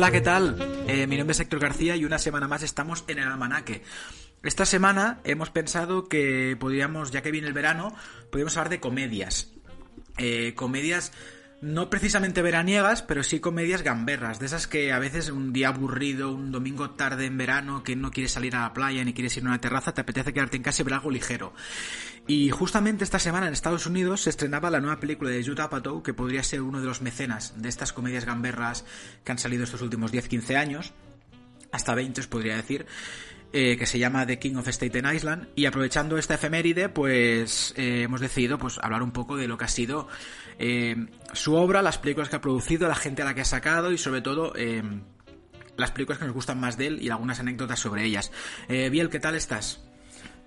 Hola, ¿qué tal? Eh, mi nombre es Héctor García y una semana más estamos en el almanaque. Esta semana hemos pensado que podríamos, ya que viene el verano, podríamos hablar de comedias. Eh, comedias no precisamente veraniegas, pero sí comedias gamberras, de esas que a veces un día aburrido, un domingo tarde en verano, que no quieres salir a la playa ni quieres ir a una terraza, te apetece quedarte en casa y ver algo ligero. Y justamente esta semana en Estados Unidos se estrenaba la nueva película de Judd Apatow, que podría ser uno de los mecenas de estas comedias gamberras que han salido estos últimos 10-15 años, hasta 20 os podría decir. Eh, que se llama The King of Staten Island y aprovechando esta efeméride pues eh, hemos decidido pues hablar un poco de lo que ha sido eh, su obra, las películas que ha producido, la gente a la que ha sacado y sobre todo las películas que nos gustan más de él y algunas anécdotas sobre ellas. Biel, ¿qué tal estás?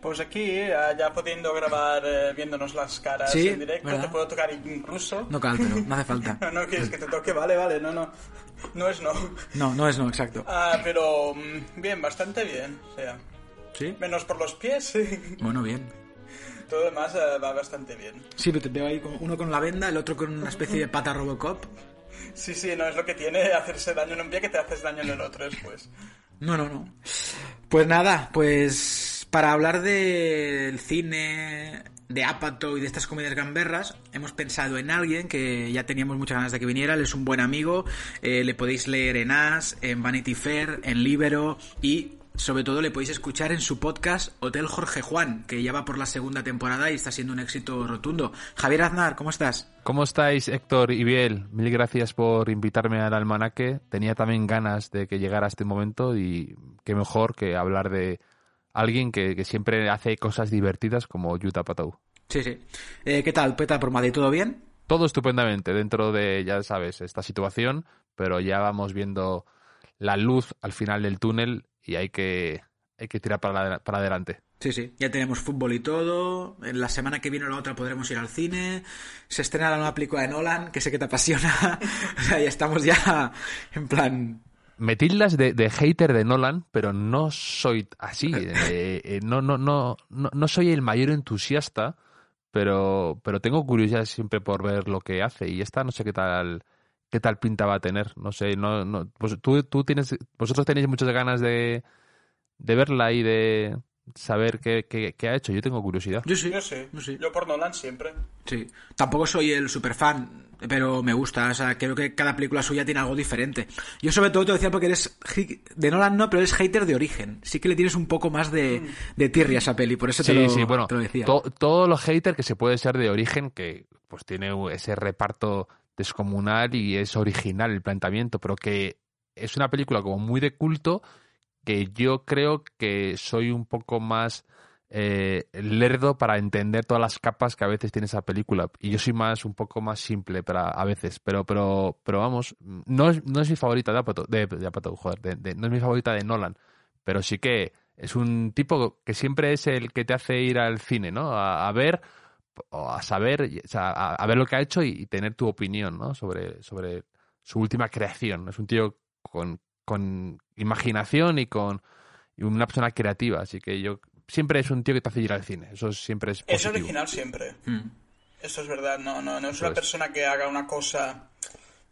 Pues aquí, ya pudiendo grabar viéndonos las caras en directo, te puedo tocar incluso. No, claro, no hace falta. no, no quieres que te toque, vale, vale, no, no. No es no. No, no es no, exacto. Ah, pero mm, bien, bastante bien. O sea, ¿Sí? Menos por los pies, sí. Bueno, bien. Todo lo demás eh, va bastante bien. Sí, pero te veo ahí uno con la venda, el otro con una especie de pata Robocop. Sí, sí, no es lo que tiene hacerse daño en un pie que te haces daño en el otro después. No, no, no. Pues nada, pues para hablar del cine, de Apatow y de estas comedias gamberras, hemos pensado en alguien que ya teníamos muchas ganas de que viniera. Él es un buen amigo, eh, le podéis leer en As, en Vanity Fair, en Libero y sobre todo le podéis escuchar en su podcast Hotel Jorge Juan, que ya va por la segunda temporada y está siendo un éxito rotundo. Javier Aznar, ¿cómo estás? ¿Cómo estáis, Héctor y Biel? Mil gracias por invitarme al almanaque. Tenía también ganas de que llegara este momento y qué mejor que hablar de alguien que, siempre hace cosas divertidas como Yuta Patou. Sí, sí. Eh, ¿Qué tal, Peta por Madrid? ¿Todo bien? Todo estupendamente dentro de, ya sabes, esta situación, pero ya vamos viendo la luz al final del túnel y hay que, hay que tirar para, para adelante. Sí, sí, ya tenemos fútbol y todo. En la semana que viene o la otra podremos ir al cine. Se estrena la nueva película de Nolan, que sé que te apasiona. o sea, ya estamos ya en plan me tildas de, hater de Nolan, pero no soy así. Eh, eh, no, no, no, no, soy el mayor entusiasta, pero, pero tengo curiosidad siempre por ver lo que hace. Y esta no sé qué tal qué tal pinta va a tener. No sé, no, no, pues tú, tú tienes, vosotros tenéis muchas ganas de, de verla y de, saber qué, qué, ha hecho. Yo tengo curiosidad. Yo sí. Yo sí. Yo por Nolan siempre. Sí. Tampoco soy el super fan, pero me gusta. O sea, creo que cada película suya tiene algo diferente. Yo sobre todo te decía porque eres de Nolan no, pero eres hater de origen. Sí que le tienes un poco más de, mm. de tirria a esa peli, por eso te, lo, sí, bueno, decía. todos los haters que se puede ser de origen, que pues tiene ese reparto descomunal y es original el planteamiento, pero que es una película como muy de culto que yo creo que soy un poco más eh, lerdo para entender todas las capas que a veces tiene esa película. Y yo soy más, un poco más simple para, a veces. Pero, pero, pero vamos, no es, no es mi favorita de Apatow, de, joder, no es mi favorita de Nolan. Pero sí que es un tipo que siempre es el que te hace ir al cine, ¿no? A, ver a saber, o sea, a, ver lo que ha hecho y, tener tu opinión, ¿no? Sobre, sobre su última creación. Es un tío con, con imaginación y con una persona creativa. Así que yo siempre es un tío que te hace ir al cine. Eso siempre es Es original siempre. Mm. Eso es verdad. No, no, no es una persona que haga una cosa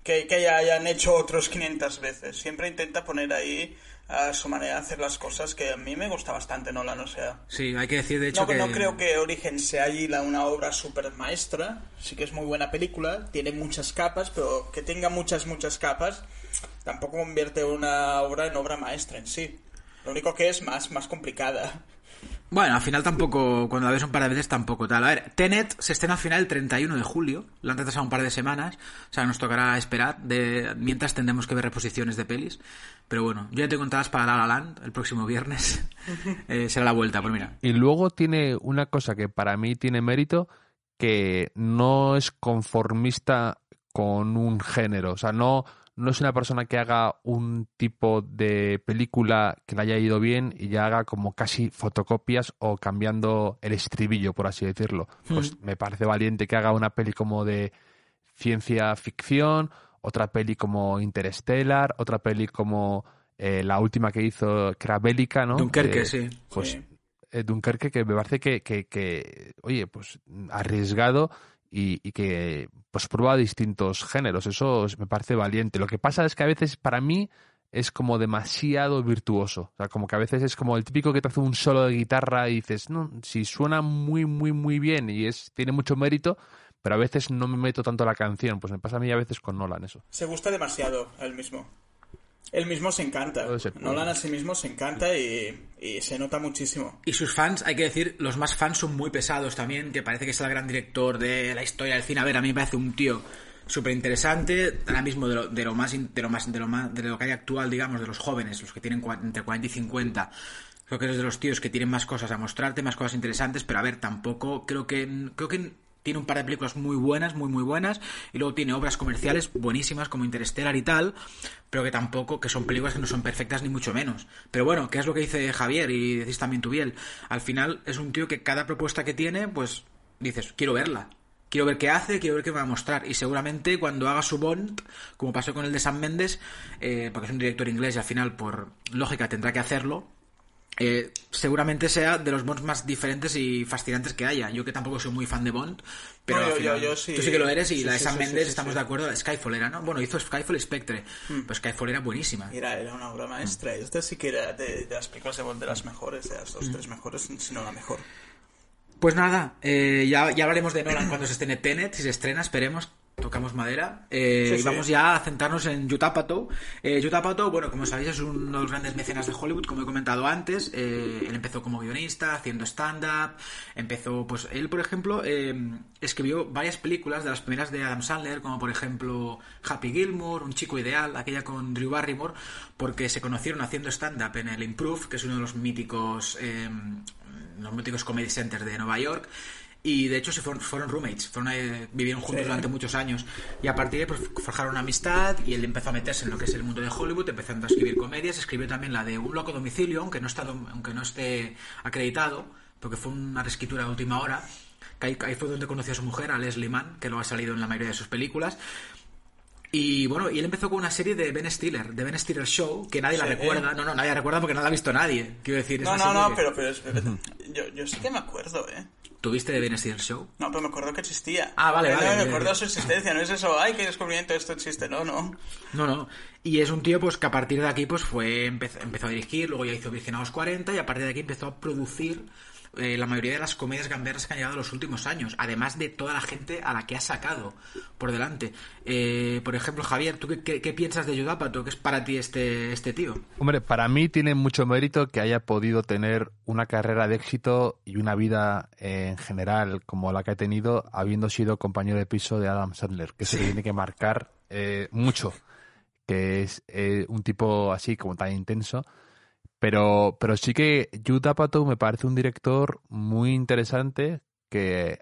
que, que hayan hecho otros 500 veces. Siempre intenta poner ahí a su manera de hacer las cosas que a mí me gusta bastante Nolan, o sea... Sí, hay que decir de hecho no, que... No creo que Origen sea allí la, una obra super maestra, sí que es muy buena película, tiene muchas capas, pero que tenga muchas, muchas capas tampoco convierte una obra en obra maestra en sí. Lo único que es más, más complicada. Bueno, al final tampoco, cuando la ves un par de veces tampoco tal. A ver, Tenet se estrena al final el 31 de julio, lo han retrasado un par de semanas, o sea, nos tocará esperar, de, mientras tendremos que ver reposiciones de pelis. Pero bueno, yo ya te contadas para La La Land el próximo viernes, eh, será la vuelta, pues mira. Y luego tiene una cosa que para mí tiene mérito, que no es conformista con un género, o sea, no no es una persona que haga un tipo de película que le haya ido bien y ya haga como casi fotocopias o cambiando el estribillo, por así decirlo. Pues me parece valiente que haga una peli como de ciencia ficción, otra peli como Interstellar, otra peli como eh, la última que hizo, que era bélica, ¿no? Dunkerque, sí. Pues eh, Dunkerque, que me parece que, que, que, oye, pues arriesgado y, que pues prueba distintos géneros. Eso me parece valiente. Lo que pasa es que a veces para mí es como demasiado virtuoso. O sea, como que a veces es como el típico que te hace un solo de guitarra y dices, no, si suena muy, muy, muy bien y es tiene mucho mérito, pero a veces no me meto tanto a la canción. Pues me pasa a mí a veces con Nolan eso. Se gusta demasiado él mismo. Él mismo se encanta. Nolan a sí mismo se encanta y, y, se nota muchísimo. Y sus fans, hay que decir, los más fans son muy pesados también, que parece que es el gran director de la historia del cine. A ver, a mí me parece un tío súper interesante, ahora mismo de lo, de lo más de lo más de lo más de lo que hay actual, digamos, de los jóvenes, los que tienen entre 40 y 50. Creo que es de los tíos que tienen más cosas a mostrarte, más cosas interesantes, pero a ver, tampoco creo que creo que tiene un par de películas muy buenas, muy muy buenas, y luego tiene obras comerciales buenísimas como Interstellar y tal, pero que tampoco, que son películas que no son perfectas ni mucho menos. Pero bueno, ¿qué es lo que dice Javier y decís también tu Biel? Al final es un tío que cada propuesta que tiene, pues dices, quiero verla. Quiero ver qué hace, quiero ver qué va a mostrar. Y seguramente cuando haga su Bond, como pasó con el de San Méndez, eh, porque es un director inglés y al final, por lógica, tendrá que hacerlo, eh, seguramente sea de los Bonds más diferentes y fascinantes que haya. Yo que tampoco soy muy fan de Bond, pero yo, sí, tú sí que lo eres y la de Sam Mendes estamos de acuerdo. Skyfall era, ¿no? Bueno, hizo Skyfall y Spectre, mm. pero Skyfall era buenísima. Era, era una obra maestra. Esta sí que era de, las películas de Bond de las mejores, de las dos, mm. tres mejores, si no la mejor. Pues nada, eh, ya, ya hablaremos de Nolan cuando se estrene Tenet, si se estrena, esperemos tocamos madera. Eh, y vamos ya a centrarnos en Yutapato. Eh, bueno, como sabéis, es uno de los grandes mecenas de Hollywood, como he comentado antes. Eh, él empezó como guionista, haciendo stand-up. Empezó, pues, él, por ejemplo, escribió varias películas de las primeras de Adam Sandler, como por ejemplo Happy Gilmore, Un chico ideal, aquella con Drew Barrymore, porque se conocieron haciendo stand-up en el Improve, que es uno de los míticos, los míticos comedy centers de Nueva York. Y de hecho se fueron, fueron roommates, fueron, eh, vivieron juntos durante muchos años. Y a partir de ahí pues, forjaron una amistad y él empezó a meterse en lo que es el mundo de Hollywood, empezando a escribir comedias. Escribió también la de Un loco domicilio, aunque no, está, aunque no esté acreditado, porque fue una reescritura de última hora. ahí, fue donde conoció a su mujer, a Leslie Mann, que lo ha salido en la mayoría de sus películas. Y bueno, y él empezó con una serie de Ben Stiller, de Ben Stiller Show, que nadie la recuerda. No, no, nadie la recuerda porque no la ha visto nadie. Quiero decir, no, no, no, pero, pero, yo, yo sí que me acuerdo, ¿eh? ¿Tuviste de Ben Stiller Show? No, pero me acuerdo que existía. Ah, vale, vale. me acuerdo de su existencia, no es eso, ay, qué descubrimiento, esto existe, no, no. No, no. Y es un tío pues que a partir de aquí pues fue empezó, empezó a dirigir, luego ya hizo Virgen a los 40 y a partir de aquí empezó a producir eh, la mayoría de las comedias gamberras que han llegado en los últimos años, además de toda la gente a la que ha sacado por delante. Eh, por ejemplo, Javier, ¿tú qué, piensas de Yudapato? ¿Qué es para ti este, este tío? Hombre, para mí tiene mucho mérito que haya podido tener una carrera de éxito y una vida en general como la que ha tenido, habiendo sido compañero de piso de Adam Sandler, que se le tiene que marcar eh, mucho, que es un tipo así como tan intenso pero, pero sí que Jude Apatow me parece un director muy interesante que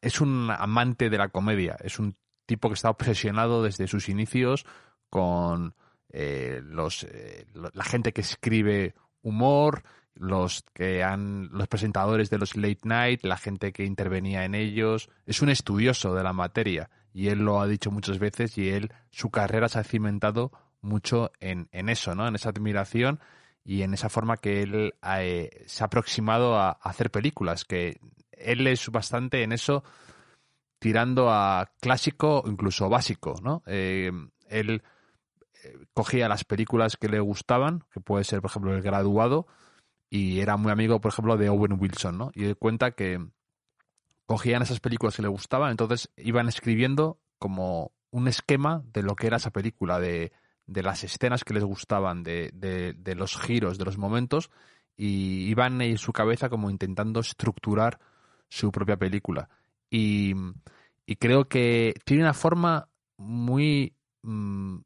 es un amante de la comedia. Es un tipo que está obsesionado desde sus inicios con eh, los, eh, la gente que escribe humor, los que han los presentadores de los late night, la gente que intervenía en ellos. Es un estudioso de la materia y él lo ha dicho muchas veces y él su carrera se ha cimentado mucho en, en eso, ¿no? En esa admiración y en esa forma que él eh, se ha aproximado a, hacer películas, que él es bastante en eso tirando a clásico incluso básico, ¿no? Eh, él eh, cogía las películas que le gustaban, que puede ser, por ejemplo, El Graduado, y era muy amigo, por ejemplo, de Owen Wilson, ¿no? Y él cuenta que cogían esas películas que le gustaban, entonces iban escribiendo como un esquema de lo que era esa película, de de las escenas que les gustaban, de, de, los giros, de los momentos, y iban en su cabeza como intentando estructurar su propia película. Y, y creo que tiene una forma muy... Mm,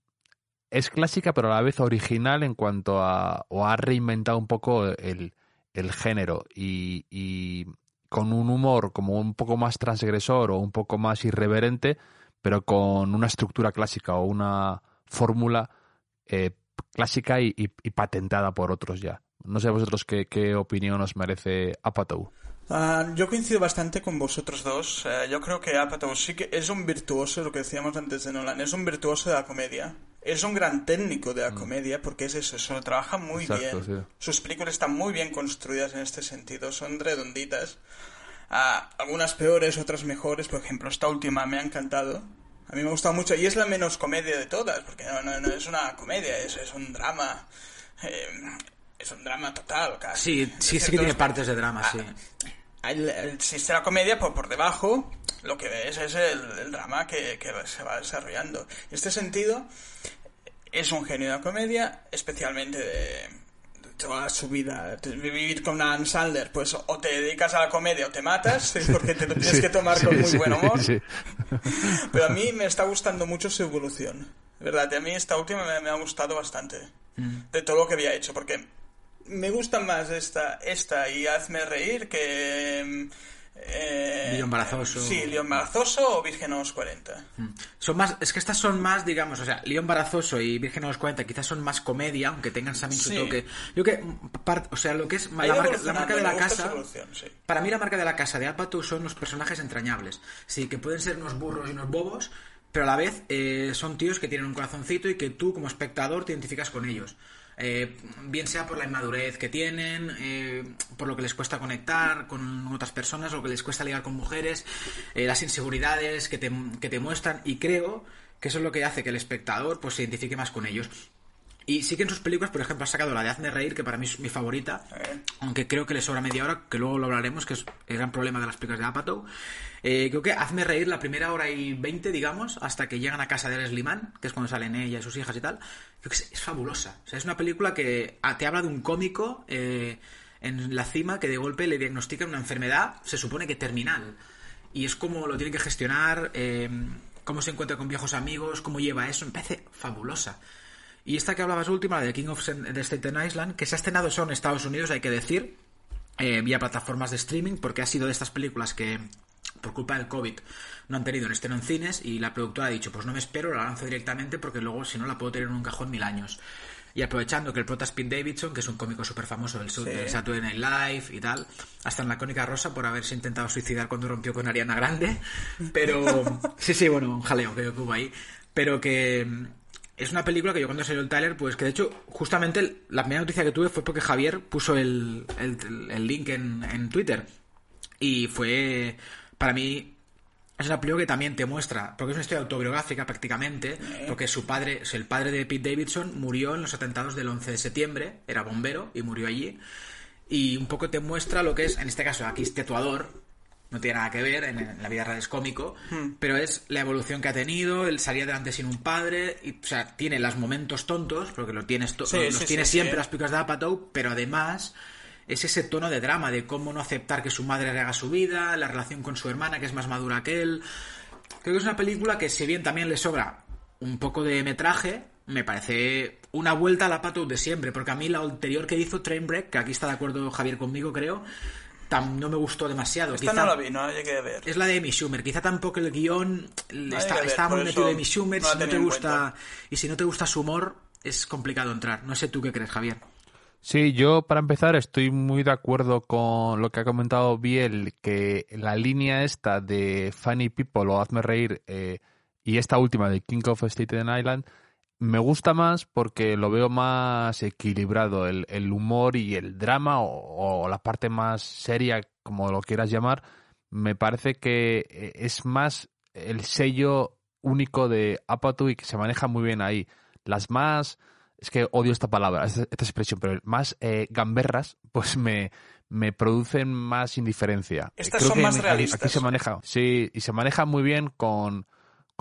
es clásica, pero a la vez original en cuanto a... o ha reinventado un poco el, el género y, y con un humor como un poco más transgresor o un poco más irreverente, pero con una estructura clásica o una fórmula eh, clásica y, patentada por otros ya. No sé vosotros qué, opinión os merece Apatow. Ah, yo coincido bastante con vosotros dos. Eh, yo creo que Apatow sí que es un virtuoso, lo que decíamos antes de Nolan, es un virtuoso de la comedia. Es un gran técnico de la mm. comedia porque es eso, eso lo trabaja muy bien. Sus películas están muy bien construidas en este sentido, son redonditas. Ah, algunas peores, otras mejores. Por ejemplo, esta última me ha encantado. A mí me ha gustado mucho y es la menos comedia de todas, porque no, no, no es una comedia, es, es un drama. eh, es un drama total, casi. Sí, sí, sí que tiene partes de drama, sí. existe la comedia, por, por debajo lo que ves es el, el drama que, que se va desarrollando. En este sentido, es un genio de la comedia, especialmente de toda su vida. Vivir con Adam Sandler, pues o te dedicas a la comedia o te matas, porque te lo tienes Sí, que tomar sí, con muy sí, buen humor. sí. Pero a mí me está gustando mucho su evolución. Verdad, a mí esta última me, me ha gustado bastante. De todo lo que había hecho, porque me gusta más esta, esta y Hazme Reír que... Eh, Lío embarazoso. Sí, Lío embarazoso o Virgen a los 40. Son más, es que estas son más, digamos, o sea, Lío embarazoso y Virgen a los 40 quizás son más comedia, aunque tengan también su Sí. toque. Yo que, par- o sea, lo que es la marca, la marca de la casa, sí. para mí la marca de la casa de Apatow son los personajes entrañables. Sí, que pueden ser unos burros y unos bobos, pero a la vez eh, son tíos que tienen un corazoncito y que tú como espectador te identificas con ellos. Eh, bien sea por la inmadurez que tienen, eh, por lo que les cuesta conectar con otras personas, lo que les cuesta ligar con mujeres, eh, las inseguridades que te, que te muestran y creo que eso es lo que hace que el espectador pues se identifique más con ellos. Y sí que en sus películas, por ejemplo, ha sacado la de Hazme Reír, que para mí es mi favorita, aunque creo que le sobra media hora, que luego lo hablaremos, que es el gran problema de las películas de Apatow. Eh, creo que Hazme Reír la primera hora y veinte, digamos, hasta que llegan a casa de Leslie Mann, que es cuando salen ella y sus hijas y tal. Creo que es, es fabulosa. O sea, es una película que ah, te habla de un cómico eh, en la cima que de golpe le diagnostican una enfermedad, se supone que terminal. Y es como lo tiene que gestionar, eh, cómo se encuentra con viejos amigos, cómo lleva eso. Me parece fabulosa. Y esta que hablabas última, de King of de Staten Island, que se ha estrenado solo en Estados Unidos, hay que decir, eh, vía plataformas de streaming, porque ha sido de estas películas que, por culpa del COVID, no han tenido el estreno en cines, y la productora ha dicho, pues no me espero, la lanzo directamente, porque luego, si no, la puedo tener en un cajón mil años. Y aprovechando que el prota Pete Davidson, que es un cómico súper famoso del, sur- Sí. del Saturday Night Live y tal, hasta en la cónica rosa por haberse intentado suicidar cuando rompió con Ariana Grande, pero sí, sí, bueno, un jaleo que hubo ahí, pero que es una película que yo cuando salió el trailer, pues que de hecho, justamente la primera noticia que tuve fue porque Javier puso el, el- link en, en Twitter. Y fue, para mí, es una película que también te muestra, porque es una historia autobiográfica prácticamente, porque su padre, el padre de Pete Davidson, murió en los atentados del 11 de septiembre, era bombero y murió allí. Y un poco te muestra lo que es, en este caso, aquí es tatuador, no tiene nada que ver, en, en la vida real es cómico, pero es la evolución que ha tenido, el salir adelante sin un padre, y, o sea, tiene los momentos tontos, porque lo tienes to- Sí, los sí, tiene sí, siempre sí. las películas de Apatow, pero además es ese tono de drama, de cómo no aceptar que su madre haga su vida, la relación con su hermana, que es más madura que él. Creo que es una película que, si bien también le sobra un poco de metraje, me parece una vuelta a la Apatow de siempre, porque a mí la anterior que hizo, Trainwreck, que aquí está de acuerdo Javier conmigo, creo, tam- no me gustó demasiado. Esta Quizá- no la vi, no la llegué a ver. es la de Amy Schumer. Quizá tampoco el guion hay está, ver, muy metido Amy Schumer. no si no te gusta y si no te gusta su humor, es complicado entrar. No sé tú qué crees, Javier. Sí, yo para empezar estoy muy de acuerdo con lo que ha comentado Biel, que la línea esta de Funny People o Hazme Reír eh, y esta última de King of Staten Island me gusta más porque lo veo más equilibrado, el, el humor y el drama o, o la parte más seria, como lo quieras llamar, me parece que eh, es más el sello único de Apatow y que se maneja muy bien ahí. Las más es que odio esta palabra, esta, esta expresión, pero más eh, gamberras, pues me, me producen más indiferencia. Estas Creo son que más realistas. Aquí se maneja, sí, y se maneja muy bien con,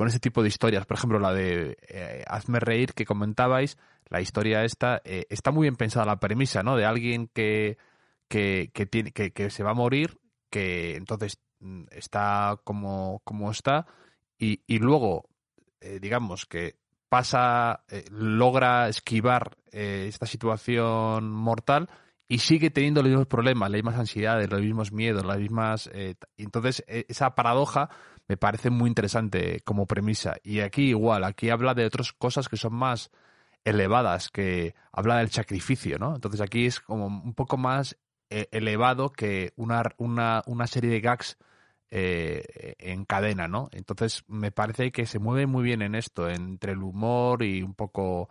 con este tipo de historias. Por ejemplo, la de eh, Hazme reír que comentabais, la historia esta, eh, está muy bien pensada la premisa, ¿no? De alguien que, que, que, tiene, que, que se va a morir, que entonces mm, está como, como está, y, y luego, eh, digamos que pasa, eh, logra esquivar eh, esta situación mortal y sigue teniendo los mismos problemas, las mismas ansiedades, los mismos miedos, las mismas... entonces, esa paradoja me parece muy interesante como premisa. Y aquí igual, aquí habla de otras cosas que son más elevadas, que habla del sacrificio, ¿no? Entonces aquí es como un poco más eh, elevado que una, una, una serie de gags eh, en cadena, ¿no? Entonces me parece que se mueve muy bien en esto, entre el humor y un poco,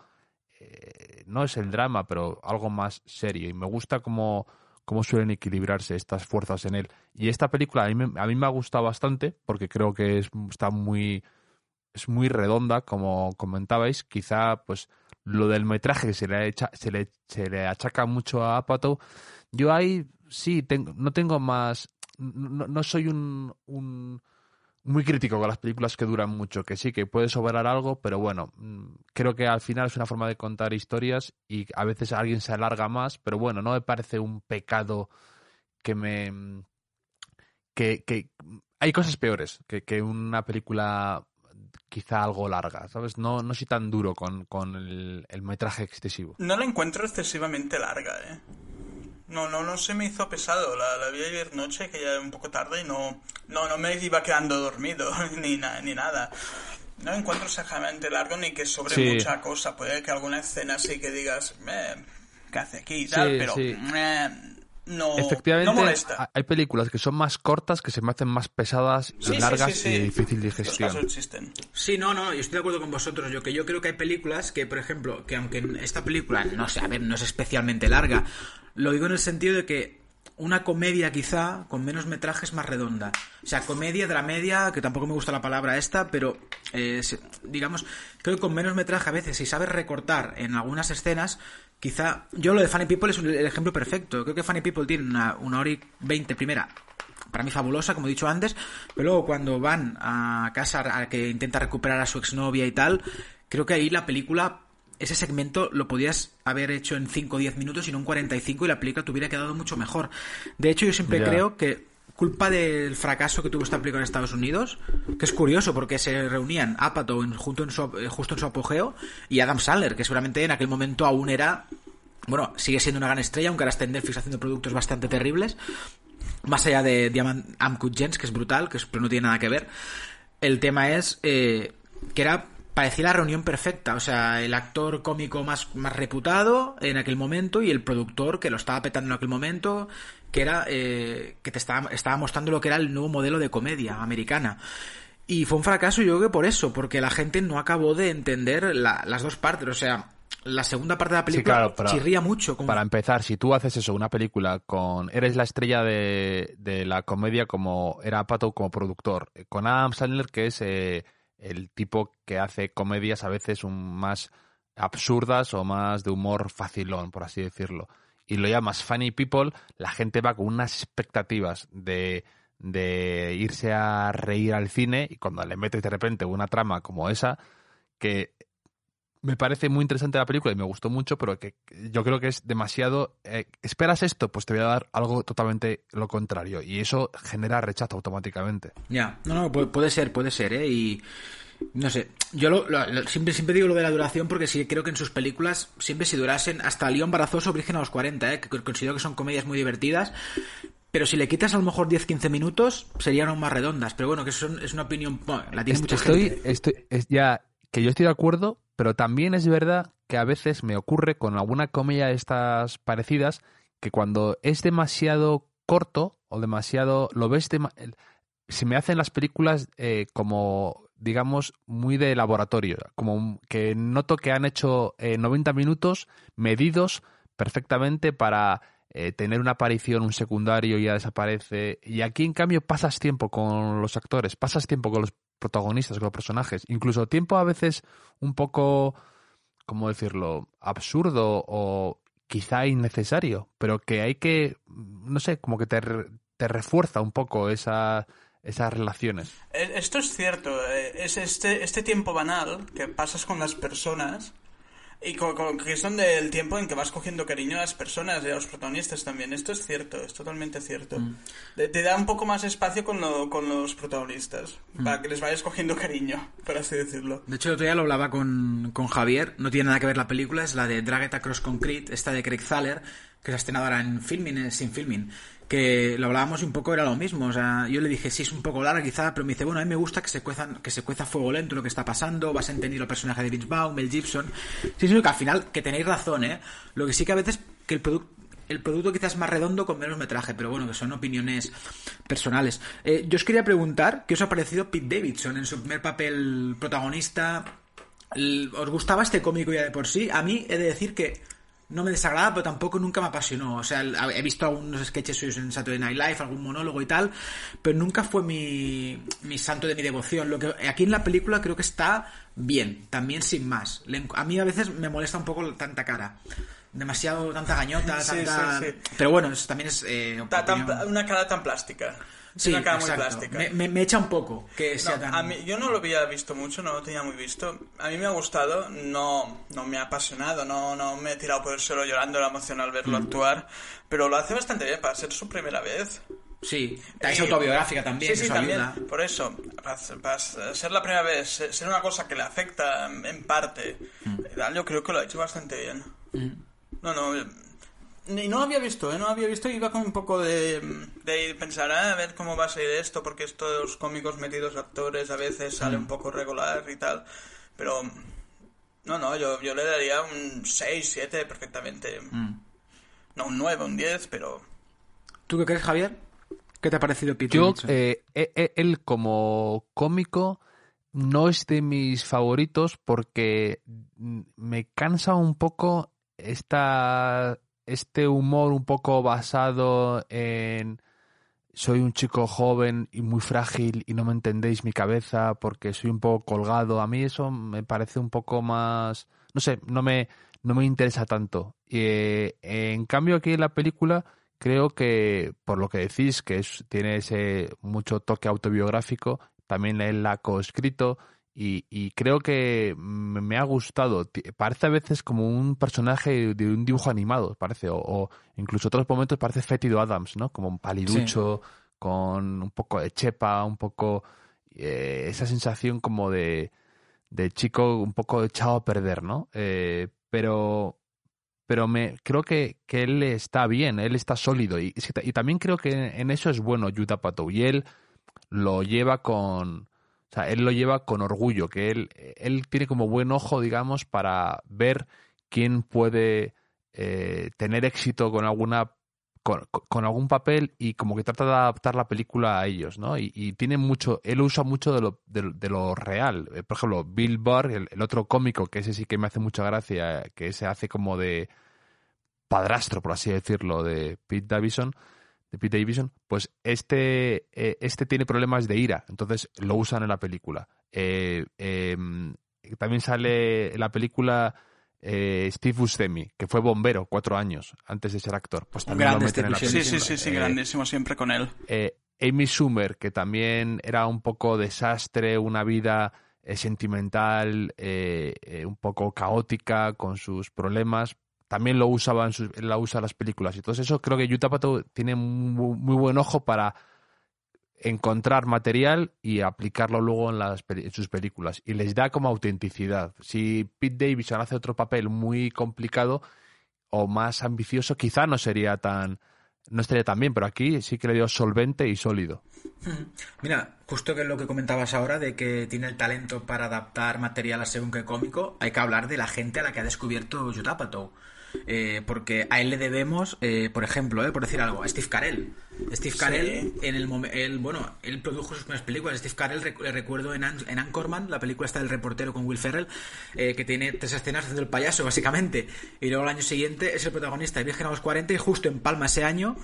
eh, no es el drama, pero algo más serio. Y me gusta cómo, cómo suelen equilibrarse estas fuerzas en él. Y esta película a mí, me- a mí me ha gustado bastante porque creo que es, está muy es muy redonda, como comentabais. Quizá, pues, lo del metraje se le, echa, se le, se le achaca mucho a Apatow. Yo ahí sí, tengo, no tengo más. No, no soy un, un, muy crítico con las películas que duran mucho, que sí, que puede sobrar algo, pero bueno, mm, creo que al final es una forma de contar historias y a veces alguien se alarga más, pero bueno, no me parece un pecado que me. que, que hay cosas peores que, que una película quizá algo larga, ¿sabes? No, no soy tan duro con, con el, el metraje excesivo. No la encuentro excesivamente larga, ¿eh? No, no, no se me hizo pesado. La, la vi ayer noche, que ya era un poco tarde, y no, no, no me iba quedando dormido, ni, na, ni nada. No encuentro exactamente largo ni que sobre Sí. mucha cosa. Puede que alguna escena sí que digas, eh, ¿qué hace aquí y tal? Sí, pero sí. eh, no, Efectivamente, no molesta. ha- hay películas que son más cortas, que se me hacen más pesadas y largas sí, sí. y de difícil casos existen. Sí, no, no, yo estoy de acuerdo con vosotros. Yo que yo creo que hay películas que, por ejemplo, que aunque esta película, no sé, a ver, no es especialmente larga, lo digo en el sentido de que una comedia quizá con menos metraje es más redonda. O sea, comedia, dramedia, que tampoco me gusta la palabra esta, pero eh, digamos, creo que con menos metraje a veces, si sabes recortar en algunas escenas, quizá... Yo lo de Funny People es el ejemplo perfecto. Creo que Funny People tiene una, una hora y veinte primera para mí fabulosa, como he dicho antes, pero luego cuando van a casa a que intenta recuperar a su exnovia y tal, creo que ahí la película, ese segmento lo podías haber hecho en 5 o 10 minutos y no en 45 y la película te hubiera quedado mucho mejor. De hecho, yo siempre creo que culpa del fracaso que tuvo esta película en Estados Unidos, que es curioso porque se reunían Apatow en, junto en su, eh, justo en su apogeo y Adam Sandler, que seguramente en aquel momento aún era bueno, sigue siendo una gran estrella, aunque ahora está en Netflix haciendo productos bastante terribles. Más allá de Diamant Amcut Jens, que es brutal, que es- pero no tiene nada que ver. El tema es eh, que era parecía la reunión perfecta. O sea, el actor cómico más, más reputado en aquel momento y el productor que lo estaba petando en aquel momento, que era eh, que te estaba, estaba mostrando lo que era el nuevo modelo de comedia americana. Y fue un fracaso, yo creo que por eso, porque la gente no acabó de entender la- las dos partes. O sea, la segunda parte de la película claro, para- chirría mucho. Para empezar, si tú haces eso, una película con... Eres la estrella de, de la comedia como era Pato como productor, eh, con Adam Sandler, que es eh, el tipo que hace comedias a veces un, más absurdas o más de humor facilón, por así decirlo. Y lo llamas Funny People, la gente va con unas expectativas de, de irse a reír al cine y cuando le metes de repente una trama como esa, que me parece muy interesante la película y me gustó mucho, pero que yo creo que es demasiado... eh, ¿Esperas esto? Pues te voy a dar algo totalmente lo contrario. Y eso genera rechazo automáticamente. Ya, no, no, pu- puede ser, puede ser, ¿eh? Y no sé, yo lo- lo- lo- siempre, siempre digo lo de la duración porque sí creo que en sus películas, siempre si durasen, hasta León Barazoso, Virgen a los 40, ¿eh? Que considero que son comedias muy divertidas. Pero si le quitas a lo mejor 10-15 minutos, serían aún más redondas. Pero bueno, que eso es una opinión, bueno, la tiene mucha estoy, gente. estoy, es ya que yo estoy de acuerdo, pero también es verdad que a veces me ocurre con alguna comedia de estas parecidas que cuando es demasiado corto o demasiado lo ves dema- se me hacen las películas eh, como digamos muy de laboratorio como que noto que han hecho eh, 90 minutos medidos perfectamente para eh, tener una aparición, un secundario y ya desaparece. Y aquí, en cambio, pasas tiempo con los actores, pasas tiempo con los protagonistas, con los personajes. Incluso tiempo a veces un poco, ¿cómo decirlo?, absurdo o quizá innecesario, pero que hay que, no sé, como que te, te refuerza un poco esa, esas relaciones. Eh, Esto es cierto, eh, es este, este tiempo banal que pasas con las personas y co- co- que es donde el tiempo en que vas cogiendo cariño a las personas y a los protagonistas también. Esto es cierto, es totalmente cierto. Te, te da un poco más espacio con, lo- con los protagonistas para que les vayas cogiendo cariño, por así decirlo. De hecho, el otro día lo hablaba con, con Javier, no tiene nada que ver la película, es la de Dragged Across Concrete, esta de Craig Thaler, que se ha estrenado ahora en Filming, en Sin Filming, que lo hablábamos y un poco era lo mismo, o sea, yo le dije, sí, es un poco larga quizá, pero me dice, bueno, a mí me gusta que se cuezan, que se cueza fuego lento lo que está pasando, vas a entender el personaje de Vince Vaughn, Mel Gibson, sí, sino que al final, que tenéis razón, ¿eh? Lo que sí que a veces, que el producto el producto quizás más redondo con menos metraje, pero bueno, que son opiniones personales. Eh, yo os quería preguntar, ¿qué os ha parecido Pete Davidson en su primer papel protagonista? El- ¿Os gustaba este cómico ya de por sí? A mí he de decir que no me desagrada, pero tampoco nunca me apasionó. O sea, he visto algunos sketches suyos en Saturday Night Live, algún monólogo y tal, pero nunca fue mi, mi santo de mi devoción. Lo que aquí en la película creo que está bien, también sin más. A mí a veces me molesta un poco tanta cara demasiado tanta gañota, tanta... Pero bueno, también es... Eh, una cara tan plástica. Sí, una cara muy plástica. Me, echa un poco que sea a mí, yo no lo había visto mucho, no lo tenía muy visto. A mí me ha gustado, no, no me ha apasionado, no, no me he tirado por el suelo llorando la emoción al verlo mm. actuar, pero lo hace bastante bien para ser su primera vez. Sí, es autobiográfica también. Sí, sí, también. Por eso, para, ser la primera vez, ser una cosa que le afecta en parte, mm. yo creo que lo ha hecho bastante bien. Mm. No, no. Y no lo había visto, ¿eh? No lo había visto y iba con un poco de, de pensar, ah, a ver cómo va a ser esto, porque estos cómicos metidos actores a veces sale un mm. poco regular y tal. Pero, no, no, yo, yo le daría un 6, 7 perfectamente. Mm. No un 9, un 10, pero... ¿Tú qué crees, Javier? ¿Qué te ha parecido Peter Yo, eh, eh, eh, él como cómico no es de mis favoritos porque me cansa un poco esta, este humor un poco basado en soy un chico joven y muy frágil y no me entendéis mi cabeza porque soy un poco colgado. A mí eso me parece un poco más, no sé, no me, no me interesa tanto. Eh, en cambio aquí en la película creo que, por lo que decís, que tiene ese mucho toque autobiográfico, también él la ha coescrito y, creo que me ha gustado. Parece a veces como un personaje de un dibujo animado, parece, o, incluso otros momentos parece Fétido Adams, ¿no? Como un paliducho, con un poco de chepa, un poco eh, esa sensación como de, de, chico un poco echado a perder, ¿no? Eh, pero pero me creo que, que, él está bien, él está sólido y, y también creo que en eso es bueno Yuta Pato y él lo lleva con o sea, él lo lleva con orgullo, que él, él tiene como buen ojo, digamos, para ver quién puede eh, tener éxito con alguna con, algún papel y como que trata de adaptar la película a ellos, ¿no? Y, tiene mucho, él usa mucho de lo, de, lo real. Eh, por ejemplo, Bill Burr, el, otro cómico, que ese sí que me hace mucha gracia, que se hace como de padrastro, por así decirlo, de Pete Davidson, de Pete Davidson, pues este, eh, este tiene problemas de ira, entonces lo usan en la película. Eh, em, también sale en la película eh, Steve Buscemi, que fue bombero cuatro años antes de ser actor. Pues también lo meten en la película. Sí, sí, sí, grandísimo siempre con él. Amy Schumer, que también era un poco desastre, una vida sentimental, un poco caótica, con sus problemas, también lo usaba en, sus, la usa en las películas. Y todo eso creo que Yutapato tiene muy, buen ojo para encontrar material y aplicarlo luego en, las, en sus películas. Y les da como autenticidad. Si Pete Davidson hace otro papel muy complicado o más ambicioso, quizá no sería tan no estaría tan bien, pero aquí sí que le dio solvente y sólido. Mira, justo que lo que comentabas ahora de que tiene el talento para adaptar material a según qué cómico, hay que hablar de la gente a la que ha descubierto Yutapato. Eh, porque a él le debemos, eh, por ejemplo, eh, por decir algo, a Steve Carell. Steve Carell, en el momento, bueno, él produjo sus primeras películas. Steve Carell, le recuerdo en, en, Anchorman, la película está del reportero con Will Ferrell, que tiene tres escenas haciendo el payaso, básicamente. Y luego el año siguiente es el protagonista de Virgen a los 40 y justo en Palma ese año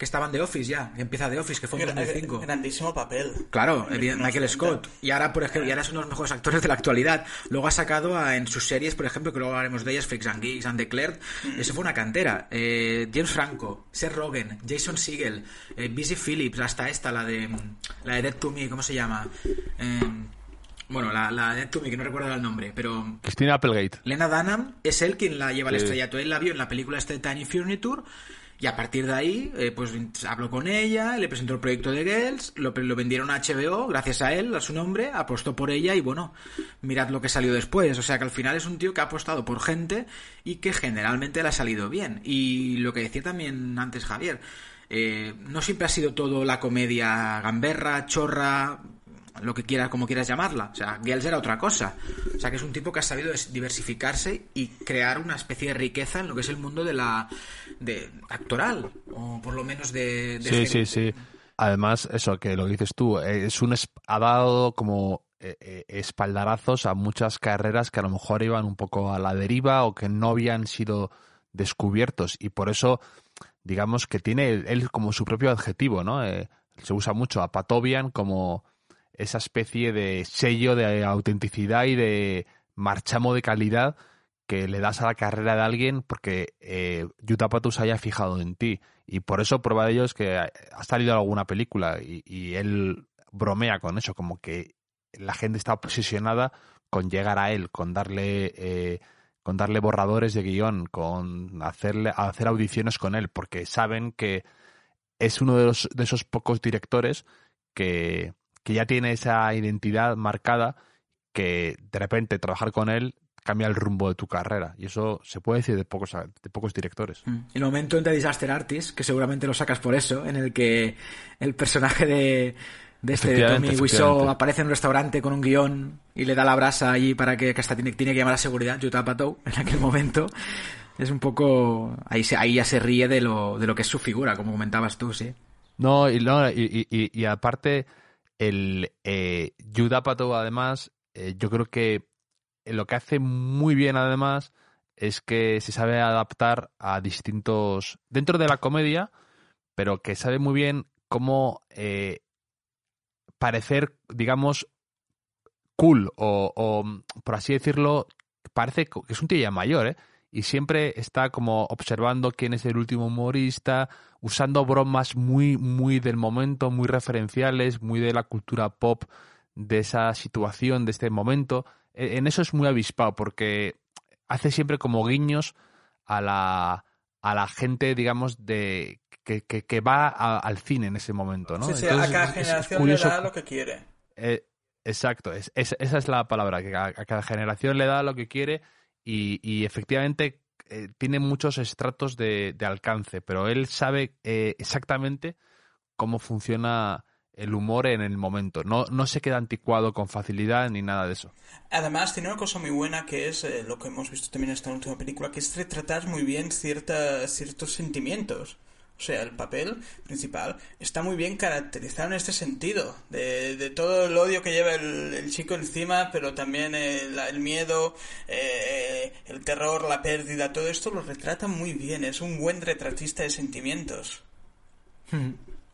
que estaban de Office ya, que empieza de Office, que fue en 2005. Grandísimo papel. Claro, Michael Scott. Y ahora, por ejemplo, y ahora es uno de los mejores actores de la actualidad. Luego ha sacado en sus series, por ejemplo, que luego hablaremos de ellas, Freaks and Geeks and Declared. Mm. Eso fue una cantera. Eh, James Franco, Seth Rogen, Jason Segel, eh, Busy Phillips, hasta esta, la de, la de Dead to Me, ¿cómo se llama? Eh, bueno, la, la de Dead to Me, que no recuerdo el nombre, pero... Christina Applegate. Lena Dunham es él quien la lleva al estrellato. Él la vio en la película este Tiny Furniture y a partir de ahí, eh, pues habló con ella, le presentó el proyecto de Girls, lo, lo, vendieron a HBO, gracias a él, a su nombre, apostó por ella y bueno, mirad lo que salió después. O sea que al final es un tío que ha apostado por gente y que generalmente le ha salido bien. Y lo que decía también antes Javier, eh, no siempre ha sido todo la comedia gamberra, chorra, lo que quieras, como quieras llamarla. O sea, Gels era otra cosa. O sea, que es un tipo que ha sabido diversificarse y crear una especie de riqueza en lo que es el mundo de la de actoral, o por lo menos de... sí, sí, sí. Además, eso que lo dices tú, es un ha dado como eh, eh, espaldarazos a muchas carreras que a lo mejor iban un poco a la deriva o que no habían sido descubiertos y por eso digamos que tiene él como su propio adjetivo, ¿no? Eh, se usa mucho a Patobian como esa especie de sello de autenticidad y de marchamo de calidad que le das a la carrera de alguien porque eh, haya fijado en ti. Y por eso prueba de ello es que ha salido alguna película y, él bromea con eso, como que la gente está obsesionada con llegar a él, con darle... Eh, con darle borradores de guion, con hacerle, hacer audiciones con él, porque saben que es uno de esos pocos directores que, que ya tiene esa identidad marcada que de repente trabajar con él cambia el rumbo de tu carrera. Y eso se puede decir de pocos, de pocos directores. Mm. El momento en The Disaster Artist, que seguramente lo sacas por eso, en el que el personaje de, de este Tommy Wiseau aparece en un restaurante con un guion y le da la brasa allí para que, hasta tiene, tiene que llamar a seguridad, Utah Patou, en aquel momento. Es un poco... Ahí, se, ahí ya se ríe de lo, de lo que es su figura, como comentabas tú, sí. No, y, no, y, y, aparte, el eh, Patou, además, eh, yo creo que lo que hace muy bien, además, es que se sabe adaptar a distintos... dentro de la comedia, pero que sabe muy bien cómo eh, parecer, digamos, cool o, por así decirlo, parece que es un tío ya mayor, ¿eh? Y siempre está como observando quién es el último humorista, usando bromas muy, muy del momento, muy referenciales, muy de la cultura pop de esa situación, de este momento. E, en eso es muy avispado porque hace siempre como guiños a la, a la gente, digamos, de que, que, va al cine en ese momento, ¿no? Sí, sí, a cada generación le da lo que quiere. Eh, exacto, es, esa es la palabra, que a, cada generación le da lo que quiere y, y efectivamente eh, tiene muchos estratos de, de, alcance, pero él sabe eh, exactamente cómo funciona el humor en el momento. No, no se queda anticuado con facilidad ni nada de eso. Además, tiene una cosa muy buena que es eh, lo que hemos visto también en esta última película, que es retratar muy bien cierta, ciertos sentimientos. O sea, el papel principal está muy bien caracterizado en este sentido, de, de todo el odio que lleva el, chico encima, pero también el, el miedo, eh, el terror, la pérdida, todo esto lo retrata muy bien, es un buen retratista de sentimientos.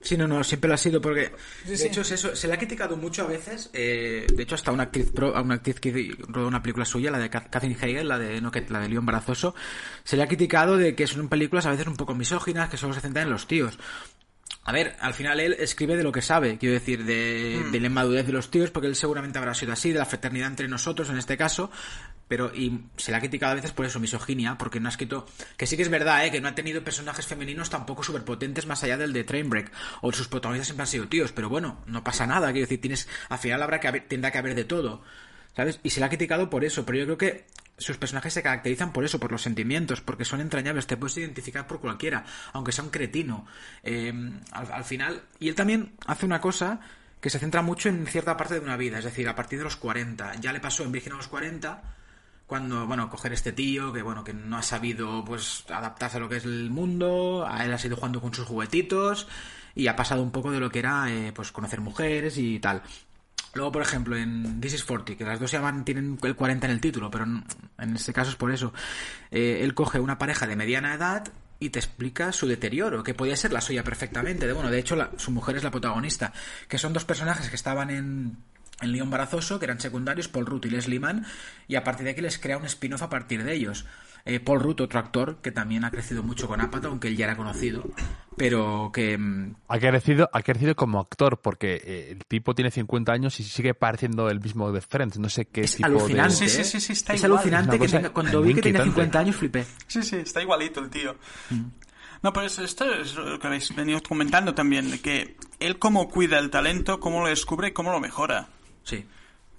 Sí, no, no, siempre lo ha sido porque de hecho es eso, se le ha criticado mucho a veces, eh, de hecho hasta una actriz pro, una actriz que rodó una película suya, la de Catherine Hegel, la de no la de León Barazoso, se le ha criticado de que son películas a veces un poco misóginas, que solo se centran en los tíos. A ver, al final él escribe de lo que sabe, quiero decir, de, hmm. de la inmadurez de los tíos, porque él seguramente habrá sido así, de la fraternidad entre nosotros en este caso, pero y se le ha criticado a veces por eso, misoginia, porque no ha escrito, que sí que es verdad, ¿eh? que no ha tenido personajes femeninos tampoco superpotentes más allá del de Trainbreak, o sus protagonistas siempre han sido tíos, pero bueno, no pasa nada, quiero decir, tienes, al final habrá que haber, tendrá que haber de todo, ¿sabes? Y se le ha criticado por eso, pero yo creo que sus personajes se caracterizan por eso, por los sentimientos, porque son entrañables, te puedes identificar por cualquiera, aunque sea un cretino. Eh, al, final, y él también hace una cosa que se centra mucho en cierta parte de una vida, es decir, a partir de los 40. Ya le pasó en Virgen a los 40, cuando, bueno, coger este tío que, bueno, que no ha sabido, pues, adaptarse a lo que es el mundo, a él ha sido jugando con sus juguetitos y ha pasado un poco de lo que era, eh, pues, conocer mujeres y tal. Luego, por ejemplo, en This is 40, que las dos se llaman, tienen el 40 en el título, pero en, este caso es por eso. Eh, él coge una pareja de mediana edad y te explica su deterioro, que podía ser la suya perfectamente. De, bueno, de hecho, su mujer es la protagonista, que son dos personajes que estaban en, en León Barazoso, que eran secundarios, Paul Rudd y Leslie Mann, y a partir de aquí les crea un spin-off a partir de ellos. Eh, Paul Rudd, otro actor que también ha crecido mucho con Apatow, aunque él ya era conocido, pero que... Mm, ha crecido, ha crecido como actor, porque eh, el tipo tiene 50 años y sigue pareciendo el mismo de Friends, no sé qué es tipo alucinante, de... Sí, sí, sí, está es alucinante que cuando vi que tenía 50 años flipé. Sí, sí, está igualito el tío. Mm. No, pues esto es lo que habéis venido comentando también, de que él cómo cuida el talento, cómo lo descubre y cómo lo mejora. Sí.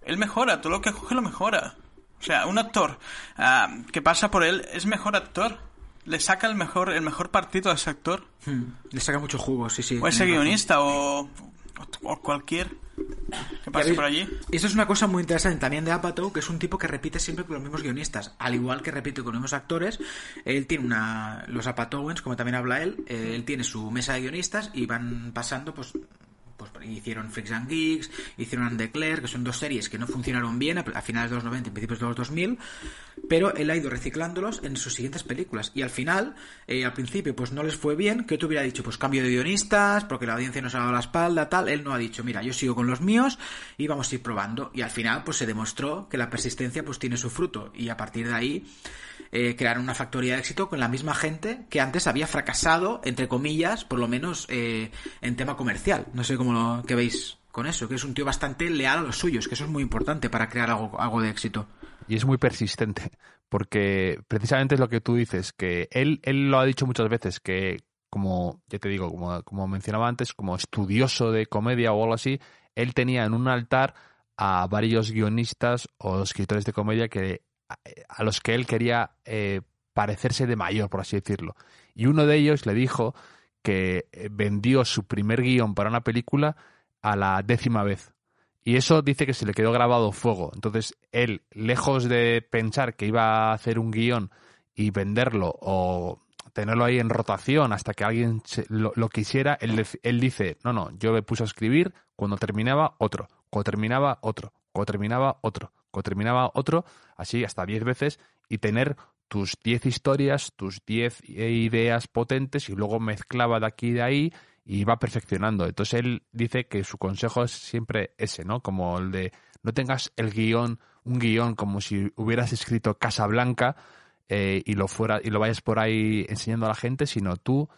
Él mejora, todo lo que coge lo mejora. O sea, un actor ah, que pasa por él es mejor actor. Le saca el mejor, el mejor partido a ese actor. Hmm. Le saca mucho jugo, sí, sí. O ese guionista o, o, cualquier que pase por allí. Y eso es una cosa muy interesante también de Apatow, que es un tipo que repite siempre con los mismos guionistas. Al igual que repite con los mismos actores, él tiene una... Los Apatowens, como también habla él, eh, él tiene su mesa de guionistas y van pasando, pues pues hicieron Freaks and Geeks, hicieron Undeclared, que son dos series que no funcionaron bien a, finales de los 90 y principios de los 2000, pero él ha ido reciclándolos en sus siguientes películas. Y al final, eh, al principio, pues no les fue bien, que te hubiera dicho, pues cambio de guionistas, porque la audiencia nos ha dado la espalda, tal. Él no ha dicho, mira, yo sigo con los míos y vamos a ir probando. Y al final, pues se demostró que la persistencia, pues tiene su fruto. Y a partir de ahí, eh, crearon una factoría de éxito con la misma gente que antes había fracasado, entre comillas, por lo menos eh, en tema comercial. No sé cómo que veis con eso, que es un tío bastante leal a los suyos, que eso es muy importante para crear algo, algo de éxito. Y es muy persistente, porque precisamente es lo que tú dices, que él, él lo ha dicho muchas veces, que como, ya te digo, como, como mencionaba antes, como estudioso de comedia o algo así, él tenía en un altar a varios guionistas o escritores de comedia que a los que él quería eh, parecerse de mayor, por así decirlo. Y uno de ellos le dijo que eh, vendió su primer guion para una película a la décima vez. Y eso dice que se le quedó grabado fuego. Entonces, él, lejos de pensar que iba a hacer un guion y venderlo o tenerlo ahí en rotación hasta que alguien lo, lo, quisiera, él, él dice, no, no, yo me puse a escribir, cuando terminaba otro, cuando terminaba otro, cuando terminaba otro, cuando terminaba otro, así hasta diez veces, y tener tus diez historias, tus diez ideas potentes y luego mezclaba de aquí y de ahí y va perfeccionando. Entonces él dice que su consejo es siempre ese, ¿no? Como el de no tengas el guion, un guion como si hubieras escrito Casablanca eh, y lo fuera y lo vayas por ahí enseñando a la gente, sino tú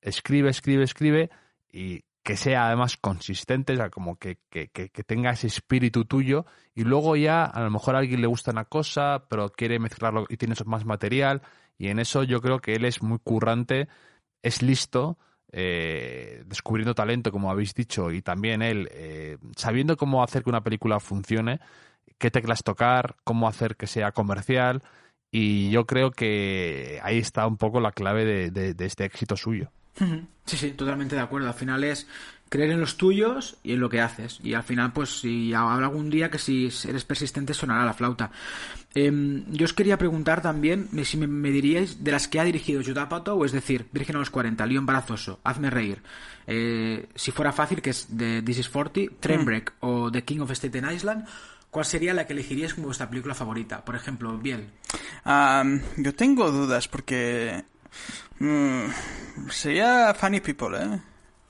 escribe, escribe, escribe y que sea además consistente, o sea, como que, que, que, tenga ese espíritu tuyo y luego ya a lo mejor a alguien le gusta una cosa, pero quiere mezclarlo y tienes más material y en eso yo creo que él es muy currante, es listo, eh, descubriendo talento, como habéis dicho, y también él eh, sabiendo cómo hacer que una película funcione, qué teclas tocar, cómo hacer que sea comercial, y yo creo que ahí está un poco la clave de, de este éxito suyo. Sí, sí, totalmente de acuerdo. Al final es creer en los tuyos y en lo que haces. Y al final, pues si habrá algún día que si eres persistente sonará la flauta. Eh, yo os quería preguntar también si me, me, diríais de las que ha dirigido Judapato, es decir, Virgen a los 40, León Embarazoso, Hazme Reír. Eh, si fuera fácil, que es de This is 40, Trainbreak mm. o The King of Staten Island, ¿Cuál sería la que elegiríais como vuestra película favorita? Por ejemplo, Biel. Um, yo tengo dudas porque Mm, sería Funny People, ¿eh?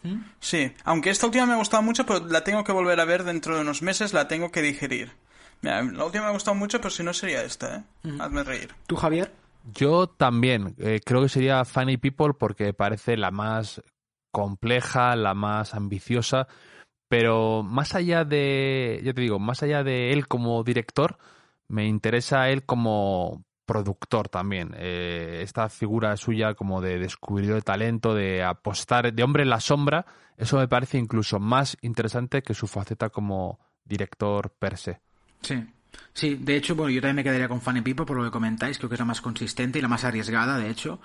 ¿Mm? Sí, aunque esta última me ha gustado mucho, pero la tengo que volver a ver dentro de unos meses, la tengo que digerir. Mira, la última me ha gustado mucho, pero si no sería esta, ¿eh? ¿Mm? Hazme reír. ¿Tú, Javier? Yo también. Eh, creo que sería Funny People porque parece la más compleja, la más ambiciosa, pero más allá de, ya te digo, más allá de él como director, me interesa él como productor también. Eh, esta figura suya como de descubridor de talento, de apostar, de hombre en la sombra, eso me parece incluso más interesante que su faceta como director per se. Sí. Sí, de hecho, bueno, yo también me quedaría con Funny People por lo que comentáis, creo que es la más consistente y la más arriesgada, de hecho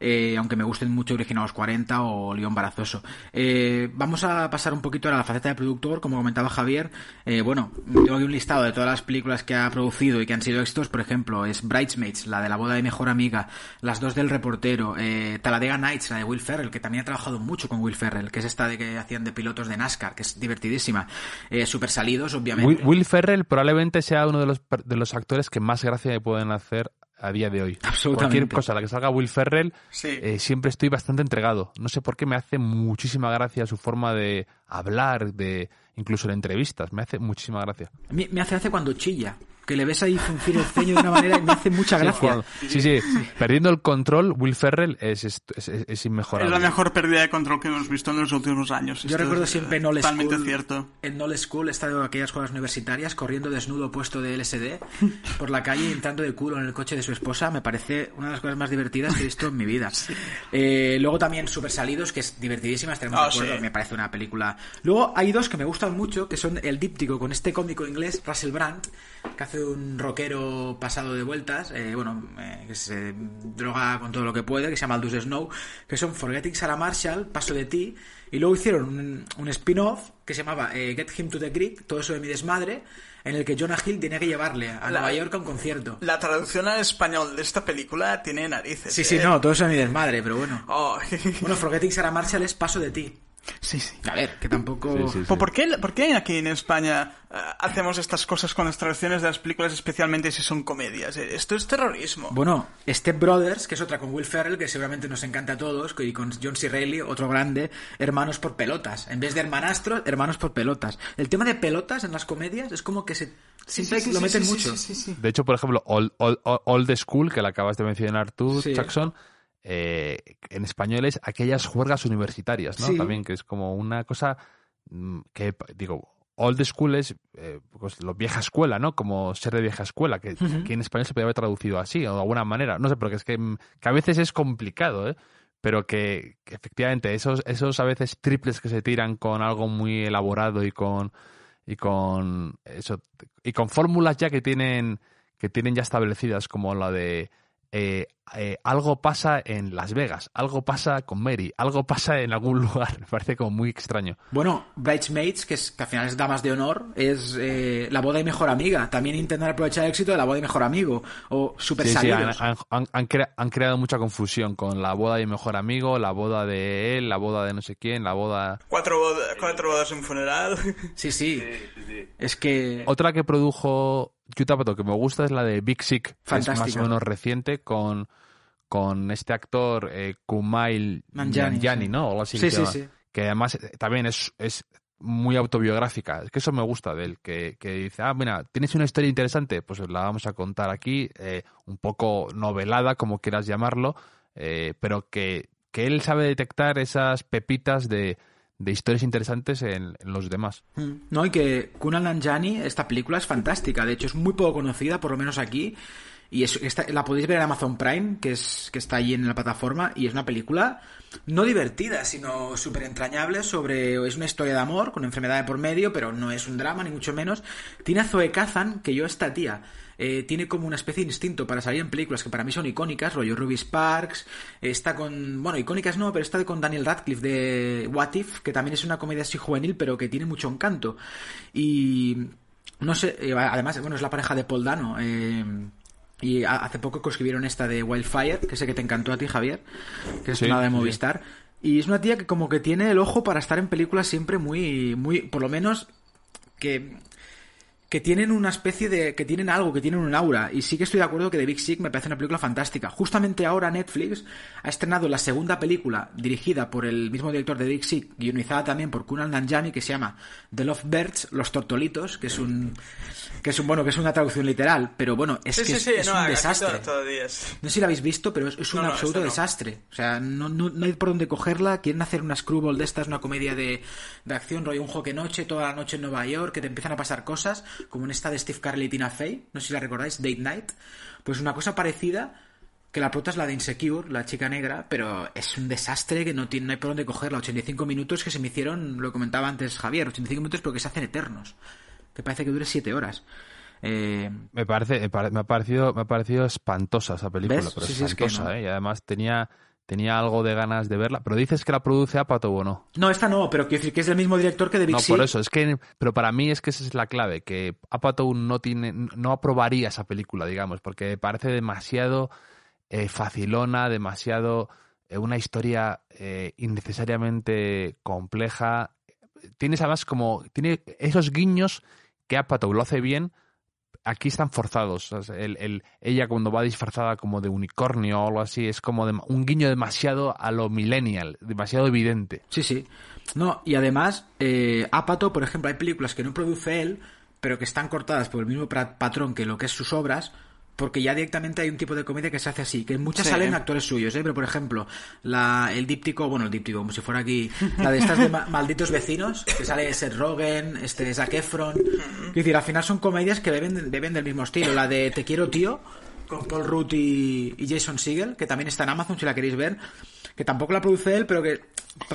eh, aunque me gusten mucho Originados 40 o León Barazoso. Eh, vamos a pasar un poquito a la faceta de productor, como comentaba Javier. Eh, bueno, tengo aquí un listado de todas las películas que ha producido y que han sido éxitos, por ejemplo, es Bridesmaids, la de la boda de mejor amiga, las dos del reportero, eh, Talladega Nights, la de Will Ferrell, que también ha trabajado mucho con Will Ferrell, que es esta de que hacían de pilotos de NASCAR, que es divertidísima. Eh, super salidos, obviamente. Will, Will Ferrell probablemente sea uno de los, de los actores que más gracia le pueden hacer a día de hoy. Cualquier cosa, la que salga Will Ferrell, sí. eh, siempre estoy bastante entregado. No sé por qué me hace muchísima gracia su forma de hablar, de incluso en entrevistas. Me hace muchísima gracia. Me, me hace hace cuando chilla que le ves ahí fruncir el ceño de una manera y me hace mucha gracia. Sí, sí, sí. Perdiendo el control, Will Ferrell es, es, es, es, inmejorable. Es la mejor pérdida de control que hemos visto en los últimos años. Yo Esto recuerdo siempre en All totalmente School. cierto. En All School, estado en aquellas escuelas universitarias, corriendo desnudo puesto de LSD por la calle, entrando de culo en el coche de su esposa. Me parece una de las cosas más divertidas que he visto en mi vida. Sí. Eh, luego también Super Salidos, que es divertidísima, estaremos Oh, de acuerdo. sí. Me parece una película. Luego hay dos que me gustan mucho, que son el díptico con este cómico inglés, Russell Brand, que hace un rockero pasado de vueltas, eh, bueno, eh, que se droga con todo lo que puede, que se llama Aldous Snow, que son Forgetting Sarah Marshall, Paso de ti, y luego hicieron un, un spin-off que se llamaba eh, Get Him to the Creek, todo eso de mi desmadre, en el que Jonah Hill tenía que llevarle a La- Nueva York a un concierto. La traducción al español de esta película tiene narices. Sí, sí, ¿eh? no, todo eso de mi desmadre, pero bueno. Oh. Bueno, Forgetting Sarah Marshall es Paso de ti. Sí, sí. A ver, que tampoco... Sí, sí, sí. ¿Por, qué, por qué aquí en España eh, hacemos estas cosas con las traducciones de las películas, especialmente si son comedias? Eh, Esto es terrorismo. Bueno, Step Brothers, que es otra con Will Ferrell, que seguramente nos encanta a todos, y con John C. Reilly, otro grande, hermanos por pelotas. En vez de hermanastros, hermanos por pelotas. El tema de pelotas en las comedias es como que se siempre Sí, sí, lo meten sí, mucho. sí, sí, sí. De hecho, por ejemplo, Old, Old- Old School, que la acabas de mencionar tú, Sí. Jackson, eh, en español es aquellas juergas universitarias, ¿no? Sí. También, que es como una cosa mm, que, digo, Old School es eh, pues, lo vieja escuela, ¿no? Como ser de vieja escuela, que, que en español se podría haber traducido así, o de alguna manera. No sé, pero que es que, mm, que a veces es complicado, ¿eh? Pero que, que efectivamente esos, esos a veces triples que se tiran con algo muy elaborado y con y con eso y con fórmulas ya que tienen que tienen ya establecidas como la de eh, eh, algo pasa en Las Vegas, algo pasa con Mary, algo pasa en algún lugar. Me parece como muy extraño. Bueno, Bridesmaids, que, es, que al final es Damas de Honor, es eh, la boda y mejor amiga. También intentar aprovechar el éxito de la boda y mejor amigo. O Super Sí, sí, han, Salidos. han- han- han crea- han creado mucha confusión con la boda de mi mejor amigo, la boda de él, la boda de no sé quién, la boda... Cuatro, boda- cuatro bodas en un funeral. Sí, sí. Es que... Otra que produjo Que me gusta es la de Big Sick, que es más o menos reciente, con, con este actor eh, Kumail Nanjiani. ¿no? O algo así Sí, que sí, sí. Que además eh, también es, es muy autobiográfica. Es que eso me gusta de él, que, que dice, ah, mira, tienes una historia interesante, pues la vamos a contar aquí, eh, un poco novelada, como quieras llamarlo, eh, pero que, que él sabe detectar esas pepitas de, de historias interesantes en, los demás. Mm. No, y que Kunal Nanjiani, esta película es fantástica. De hecho, es muy poco conocida, por lo menos aquí. Y es, la podéis ver en Amazon Prime, que, es, que está allí en la plataforma. Y es una película no divertida, sino súper entrañable sobre... Es una historia de amor, con enfermedad de por medio, pero no es un drama, ni mucho menos. Tiene a Zoe Kazan, que yo esta tía... eh, tiene como una especie de instinto para salir en películas que para mí son icónicas, rollo Ruby Sparks, está con, bueno, icónicas no, pero está con Daniel Radcliffe de What If, que también es una comedia así juvenil, pero que tiene mucho encanto. Y no sé, eh, además, bueno, es la pareja de Paul Dano. eh, y ha- hace poco escribieron esta de Wildfire, que sé que te encantó a ti, Javier, que es Sí, una de sí. Movistar. Y es una tía que como que tiene el ojo para estar en películas siempre muy, muy, por lo menos que que tienen una especie de que tienen algo, que tienen un aura y sí que estoy de acuerdo que The Big Sick me parece una película fantástica. Justamente ahora Netflix ha estrenado la segunda película dirigida por el mismo director de Big Sick, guionizada también por Kunal Nanjiani que se llama The Love Birds, Los Tortolitos, que es un que es un bueno, que es una traducción literal, pero bueno, es sí, que sí, sí, es no, un desastre. es. No sé si la habéis visto, pero es, es un No, no, absoluto desastre. O sea, no, no, no hay por dónde cogerla. Quieren hacer una screwball de estas, una comedia de, de acción, rollo un joque noche, toda la noche en Nueva York, que te empiezan a pasar cosas, como en esta de Steve Carell y Tina Fey. No sé si la recordáis, Date Night. Pues una cosa parecida, que la prota es la de Insecure, la chica negra, pero es un desastre que no, tiene, no hay por dónde cogerla. 85 minutos que se me hicieron, lo comentaba antes Javier, 85 minutos pero que se hacen eternos. Que parece que dure 7 horas. Eh, Me parece, me ha parecido, me ha parecido espantosa esa película, ¿Ves? pero Sí, sí, es que espantosa, no. ¿eh? Y además tenía, tenía algo de ganas de verla. Pero dices que la produce Apatow o no. no, esta no, pero quiero decir que es del mismo director que de Big No, por eso, es que, pero para mí es que esa es la clave, que Apatow no tiene, no aprobaría esa película, digamos, porque parece demasiado eh, facilona, demasiado eh, una historia eh, innecesariamente compleja. Tienes además como, tiene esos guiños que Apatow lo hace bien, aquí están forzados. Ella cuando va disfrazada como de unicornio o algo así, es como de- un guiño demasiado a lo millennial, demasiado evidente. Sí, sí. No, y además, eh, Apatow, por ejemplo, hay películas que no produce él, pero que están cortadas por el mismo patrón que lo que es sus obras, porque ya directamente hay un tipo de comedia que se hace así, que muchas Sí. salen actores suyos, ¿eh? Pero, por ejemplo, la, el díptico, bueno, el díptico, como si fuera aquí, la de estas de ma- malditos vecinos, que sale Seth Rogen, este Zac Efron. Es decir, al final son comedias que beben, beben del mismo estilo. La de Te quiero, tío, con Paul Rudd y, y Jason Segel, que también está en Amazon si la queréis ver, que tampoco la produce él, pero que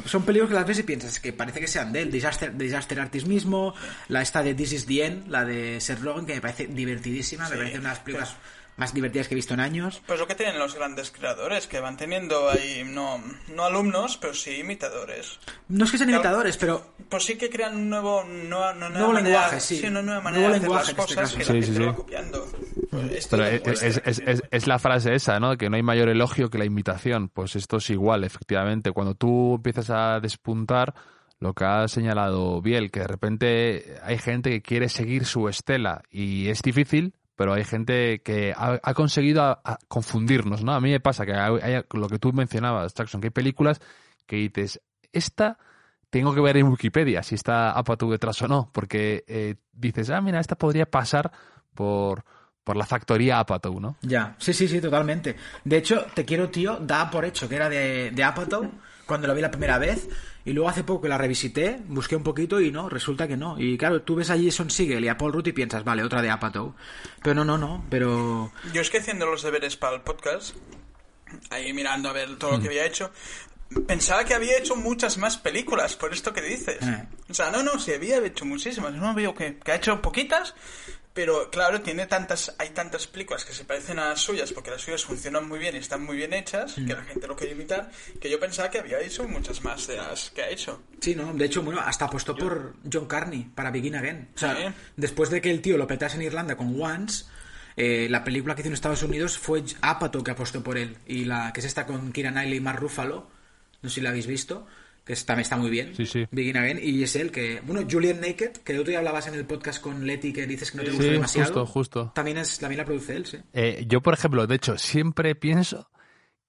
son películas que las ves y piensas que parece que sean de él. Disaster, Disaster Artist mismo, la esta de This is the End, la de Seth Rogen, que me parece divertidísima, me parece una de las películas más divertidas que he visto en años. Pues lo que tienen los grandes creadores, que van teniendo ahí, no, no alumnos, pero sí imitadores. No es que sean imitadores, pero Pues sí que crean un nuevo, nueva, una nueva Nuevo manera, lenguaje, sí. una nueva Nuevo manera de hacer lenguaje las este cosas que la sí, gente sí. va copiando. Pues esto Pero lo es, demuestra. es- es- es- es la frase esa, ¿no? Que no hay mayor elogio que la imitación. Pues esto es igual, efectivamente. Cuando tú empiezas a despuntar, lo que ha señalado Biel, que de repente hay gente que quiere seguir su estela y es difícil, pero hay gente que ha, conseguido confundirnos, ¿no? A mí me pasa que hay, lo que tú mencionabas, Jackson, que hay películas que dices, esta tengo que ver en Wikipedia si está Apatow detrás o no, porque eh, dices, ah, mira, esta podría pasar por, por la factoría Apatow, ¿no? Ya, sí, sí, sí, totalmente. De hecho, Te quiero, tío, da por hecho que era de, de Apatow cuando la vi la primera vez y luego hace poco que la revisité, busqué un poquito y no, resulta que no. Y claro, tú ves a Jason Siegel y a Paul Rudd y piensas, vale, otra de Apatow. Pero no, no, no, pero... Yo es que haciendo los deberes para el podcast, ahí mirando a ver todo lo que hmm. había hecho, pensaba que había hecho muchas más películas, por esto que dices. Eh. O sea, no, no, sí, había hecho muchísimas. No veo que, que ha hecho poquitas, pero claro, tiene tantas, hay tantas películas que se parecen a las suyas, porque las suyas funcionan muy bien y están muy bien hechas, que la gente lo quiere imitar, que yo pensaba que había hecho muchas más de las que ha hecho. Sí, no, de hecho, bueno, hasta apostó por John Carney para Begin Again. O sea, después de que el tío lo petase en Irlanda con Once, eh, la película que hizo en Estados Unidos fue Apatow que apostó por él. Y la que es esta con Kira Knightley y Mark Ruffalo, no sé si la habéis visto que también está muy bien. Sí, sí. Begin Again. Y es él que. Bueno, Julian Naked, que el otro día hablabas en el podcast con Letty que dices que no te gusta demasiado. Justo, justo. También, es, también la produce él, sí. Eh, yo, por ejemplo, de hecho, siempre pienso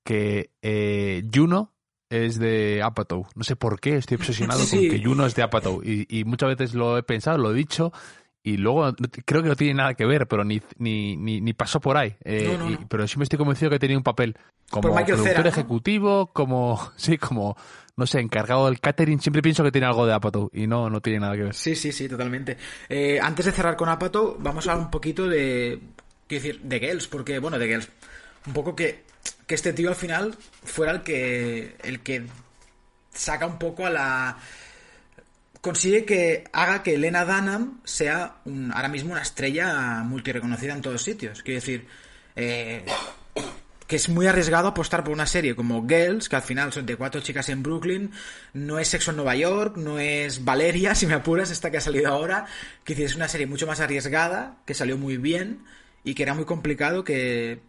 que eh, Juno es de Apatow. No sé por qué estoy obsesionado con que Juno es de Apatow. Y, y, muchas veces lo he pensado, lo he dicho. Y luego creo que no tiene nada que ver, pero ni, ni, ni, pasó por ahí. Eh, pero sí me estoy convencido que tenía un papel como productor ejecutivo, como sí, como no sé, encargado del catering, siempre pienso que tiene algo de Apatow y no, no tiene nada que ver. Sí, sí, sí, totalmente. Eh, antes de cerrar con Apatow, vamos a hablar un poquito de, quiero decir, de Gels, porque, bueno, de Gels, un poco que, que este tío al final fuera el que, el que saca un poco a la... Consigue que haga que Elena Dunham sea ahora mismo una estrella multireconocida en todos sitios. Quiero decir, eh, que es muy arriesgado apostar por una serie como Girls, que al final son de cuatro chicas en Brooklyn, no es Sexo en Nueva York, no es Valeria, si me apuras, esta que ha salido ahora, que es una serie mucho más arriesgada, que salió muy bien y que era muy complicado que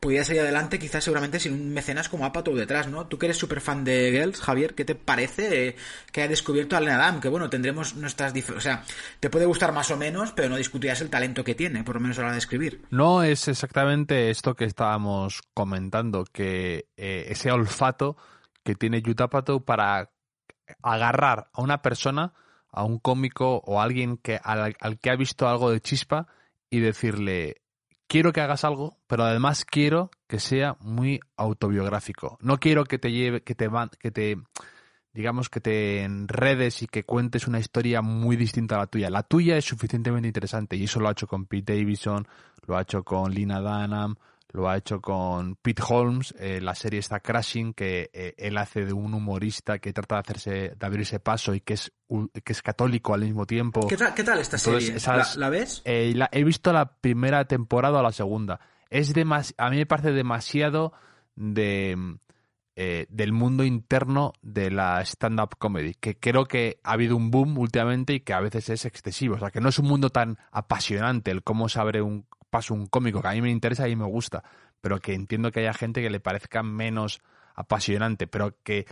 pudiera salir adelante quizás seguramente sin un mecenas como Apatow detrás, ¿no? Tú que eres súper fan de Girls, Javier, ¿qué te parece eh, que haya descubierto a Lena Adam? Que bueno, tendremos nuestras O sea, te puede gustar más o menos, pero no discutirás el talento que tiene, por lo menos a la hora de escribir. No es exactamente esto que estábamos comentando, que eh, ese olfato que tiene Yuta Apatow para agarrar a una persona, a un cómico o a alguien que, al que ha visto algo de chispa y decirle, quiero que hagas algo, pero además quiero que sea muy autobiográfico. No quiero que te lleve, que te, que te, digamos, que te enredes y que cuentes una historia muy distinta a la tuya. La tuya es suficientemente interesante y eso lo ha hecho con Pete Davidson, lo ha hecho con Lina Dunham, lo ha hecho con Pete Holmes, eh, la serie está Crashing, que eh, él hace de un humorista que trata de hacerse, de abrirse paso y que es, que es católico al mismo tiempo. ¿Qué tal, esta serie? ¿La, ves? Eh, he visto la primera temporada o la segunda. Es a mí me parece demasiado de del mundo interno de la stand-up comedy, que creo que ha habido un boom últimamente y que a veces es excesivo. O sea, que no es un mundo tan apasionante el cómo se abre un, paso un cómico que a mí me interesa y me gusta, pero que entiendo que haya gente que le parezca menos apasionante, pero que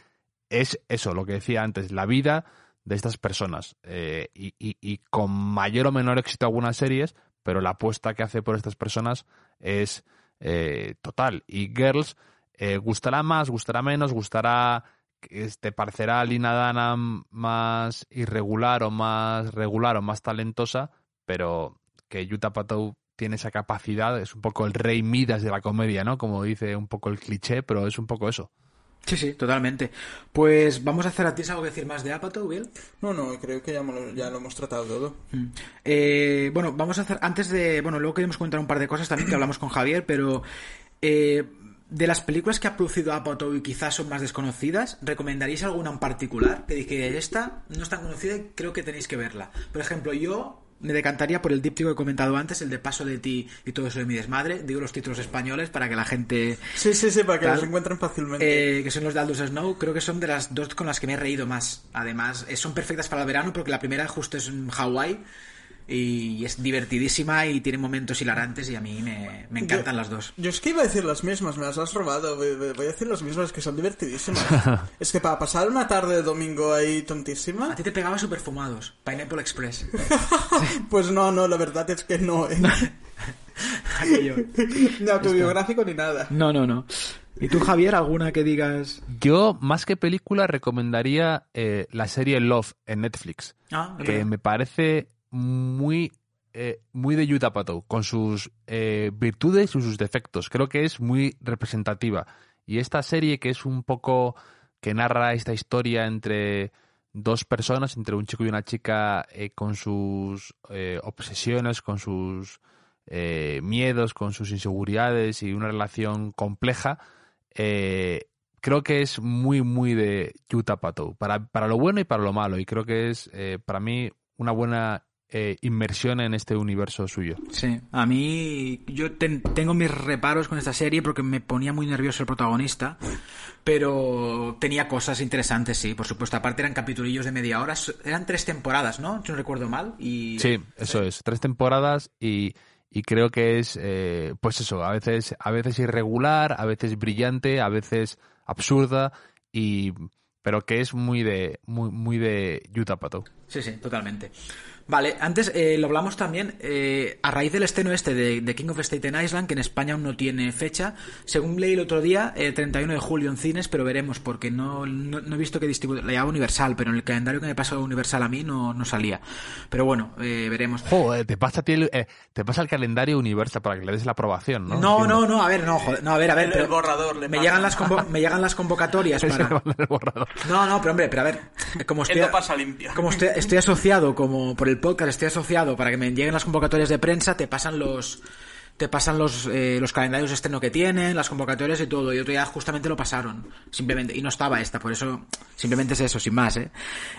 es eso, lo que decía antes, la vida de estas personas. Eh, y, con mayor o menor éxito algunas series, pero la apuesta que hace por estas personas es eh, total. Y Girls eh, gustará más, gustará menos, gustará, te parecerá Lina Dana más irregular o más regular o más talentosa, pero que Yuta Patou tiene esa capacidad, es un poco el rey Midas de la comedia, ¿no? Como dice un poco el cliché, pero es un poco eso. Sí, sí, totalmente. Pues vamos a hacer a ti algo que decir más de Apatow, Bill. No, no, creo que ya, lo, hemos tratado todo. Mm. Eh, bueno, vamos a hacer, antes de, bueno, luego queremos comentar un par de cosas también que hablamos con Javier, pero eh, de las películas que ha producido Apatow y quizás son más desconocidas, ¿recomendaríais alguna en particular? Que dije, esta no es tan conocida y creo que tenéis que verla. Por ejemplo, yo me decantaría por el díptico que he comentado antes, el de Paso de ti y todo eso de mi desmadre. Digo los títulos españoles para que la gente. Sí, sí, sí, para que los encuentren fácilmente. Eh, que son los de Aldous Snow. Creo que son de las dos con las que me he reído más. Además, eh, son perfectas para el verano porque la primera justo es en Hawái. Y es divertidísima y tiene momentos hilarantes y a mí me, me encantan Yo- las dos. Yo es que iba a decir las mismas, me las has robado. Voy a decir las mismas que son divertidísimas. es que para pasar una tarde de domingo ahí A tontísima, ti te pegaba super fumados, Pineapple Express. pues no, no, la verdad es que no. ¿eh? Ni autobiográfico ni nada. No, no, no. ¿Y tú, Javier, alguna que digas? Yo, más que película, recomendaría eh, la serie Love en Netflix, Ah, que me parece muy, eh, muy de Yuta Pato, con sus eh, virtudes y sus defectos. Creo que es muy representativa. Y esta serie, que es un poco que narra esta historia entre dos personas, entre un chico y una chica, eh, con sus eh, obsesiones, con sus miedos, con sus inseguridades y una relación compleja, creo que es muy, muy de Yuta Pato, para, para lo bueno y para lo malo. Y creo que es, para mí, una buena eh, inmersión en este universo suyo. Sí, a mí yo ten- tengo mis reparos con esta serie porque me ponía muy nervioso el protagonista, pero tenía cosas interesantes, sí, por supuesto. Aparte eran capitulillos de media hora, eran tres temporadas, ¿no? Si no recuerdo mal. Y... Sí, eso es. Tres temporadas y, y creo que es, eh, pues eso, a veces, a veces irregular, a veces brillante, a veces absurda, y pero que es muy de, muy, muy de Yuta Pato. Sí, sí, totalmente. Vale, antes eh, lo hablamos también eh, a raíz del estreno este de, de King of Staten Island, que en España aún no tiene fecha. Según leí el otro día, el 31 de julio en cines, pero veremos, porque no, no, no he visto que distribuye. La llevaba Universal, pero en el calendario que me pasó Universal a mí no, no salía. Pero bueno, eh, veremos. Joder, te pasa, el, eh, te pasa el calendario Universal para que le des la aprobación, ¿no? No, no, no, a ver, no, joder, no, a ver, a ver. El- pero el borrador le me llegan, las me llegan las convocatorias para. manda el borrador. No, no, pero hombre, pero a ver, como Él estoy, no pasa limpio. como estoy, estoy asociado, como por el podcast estoy asociado para que me lleguen las convocatorias de prensa, te pasan los te pasan los, eh, los calendarios de estreno que tienen, las convocatorias y todo. Y otro día justamente lo pasaron. Simplemente. Y no estaba esta, por eso. Simplemente es eso, sin más, ¿eh?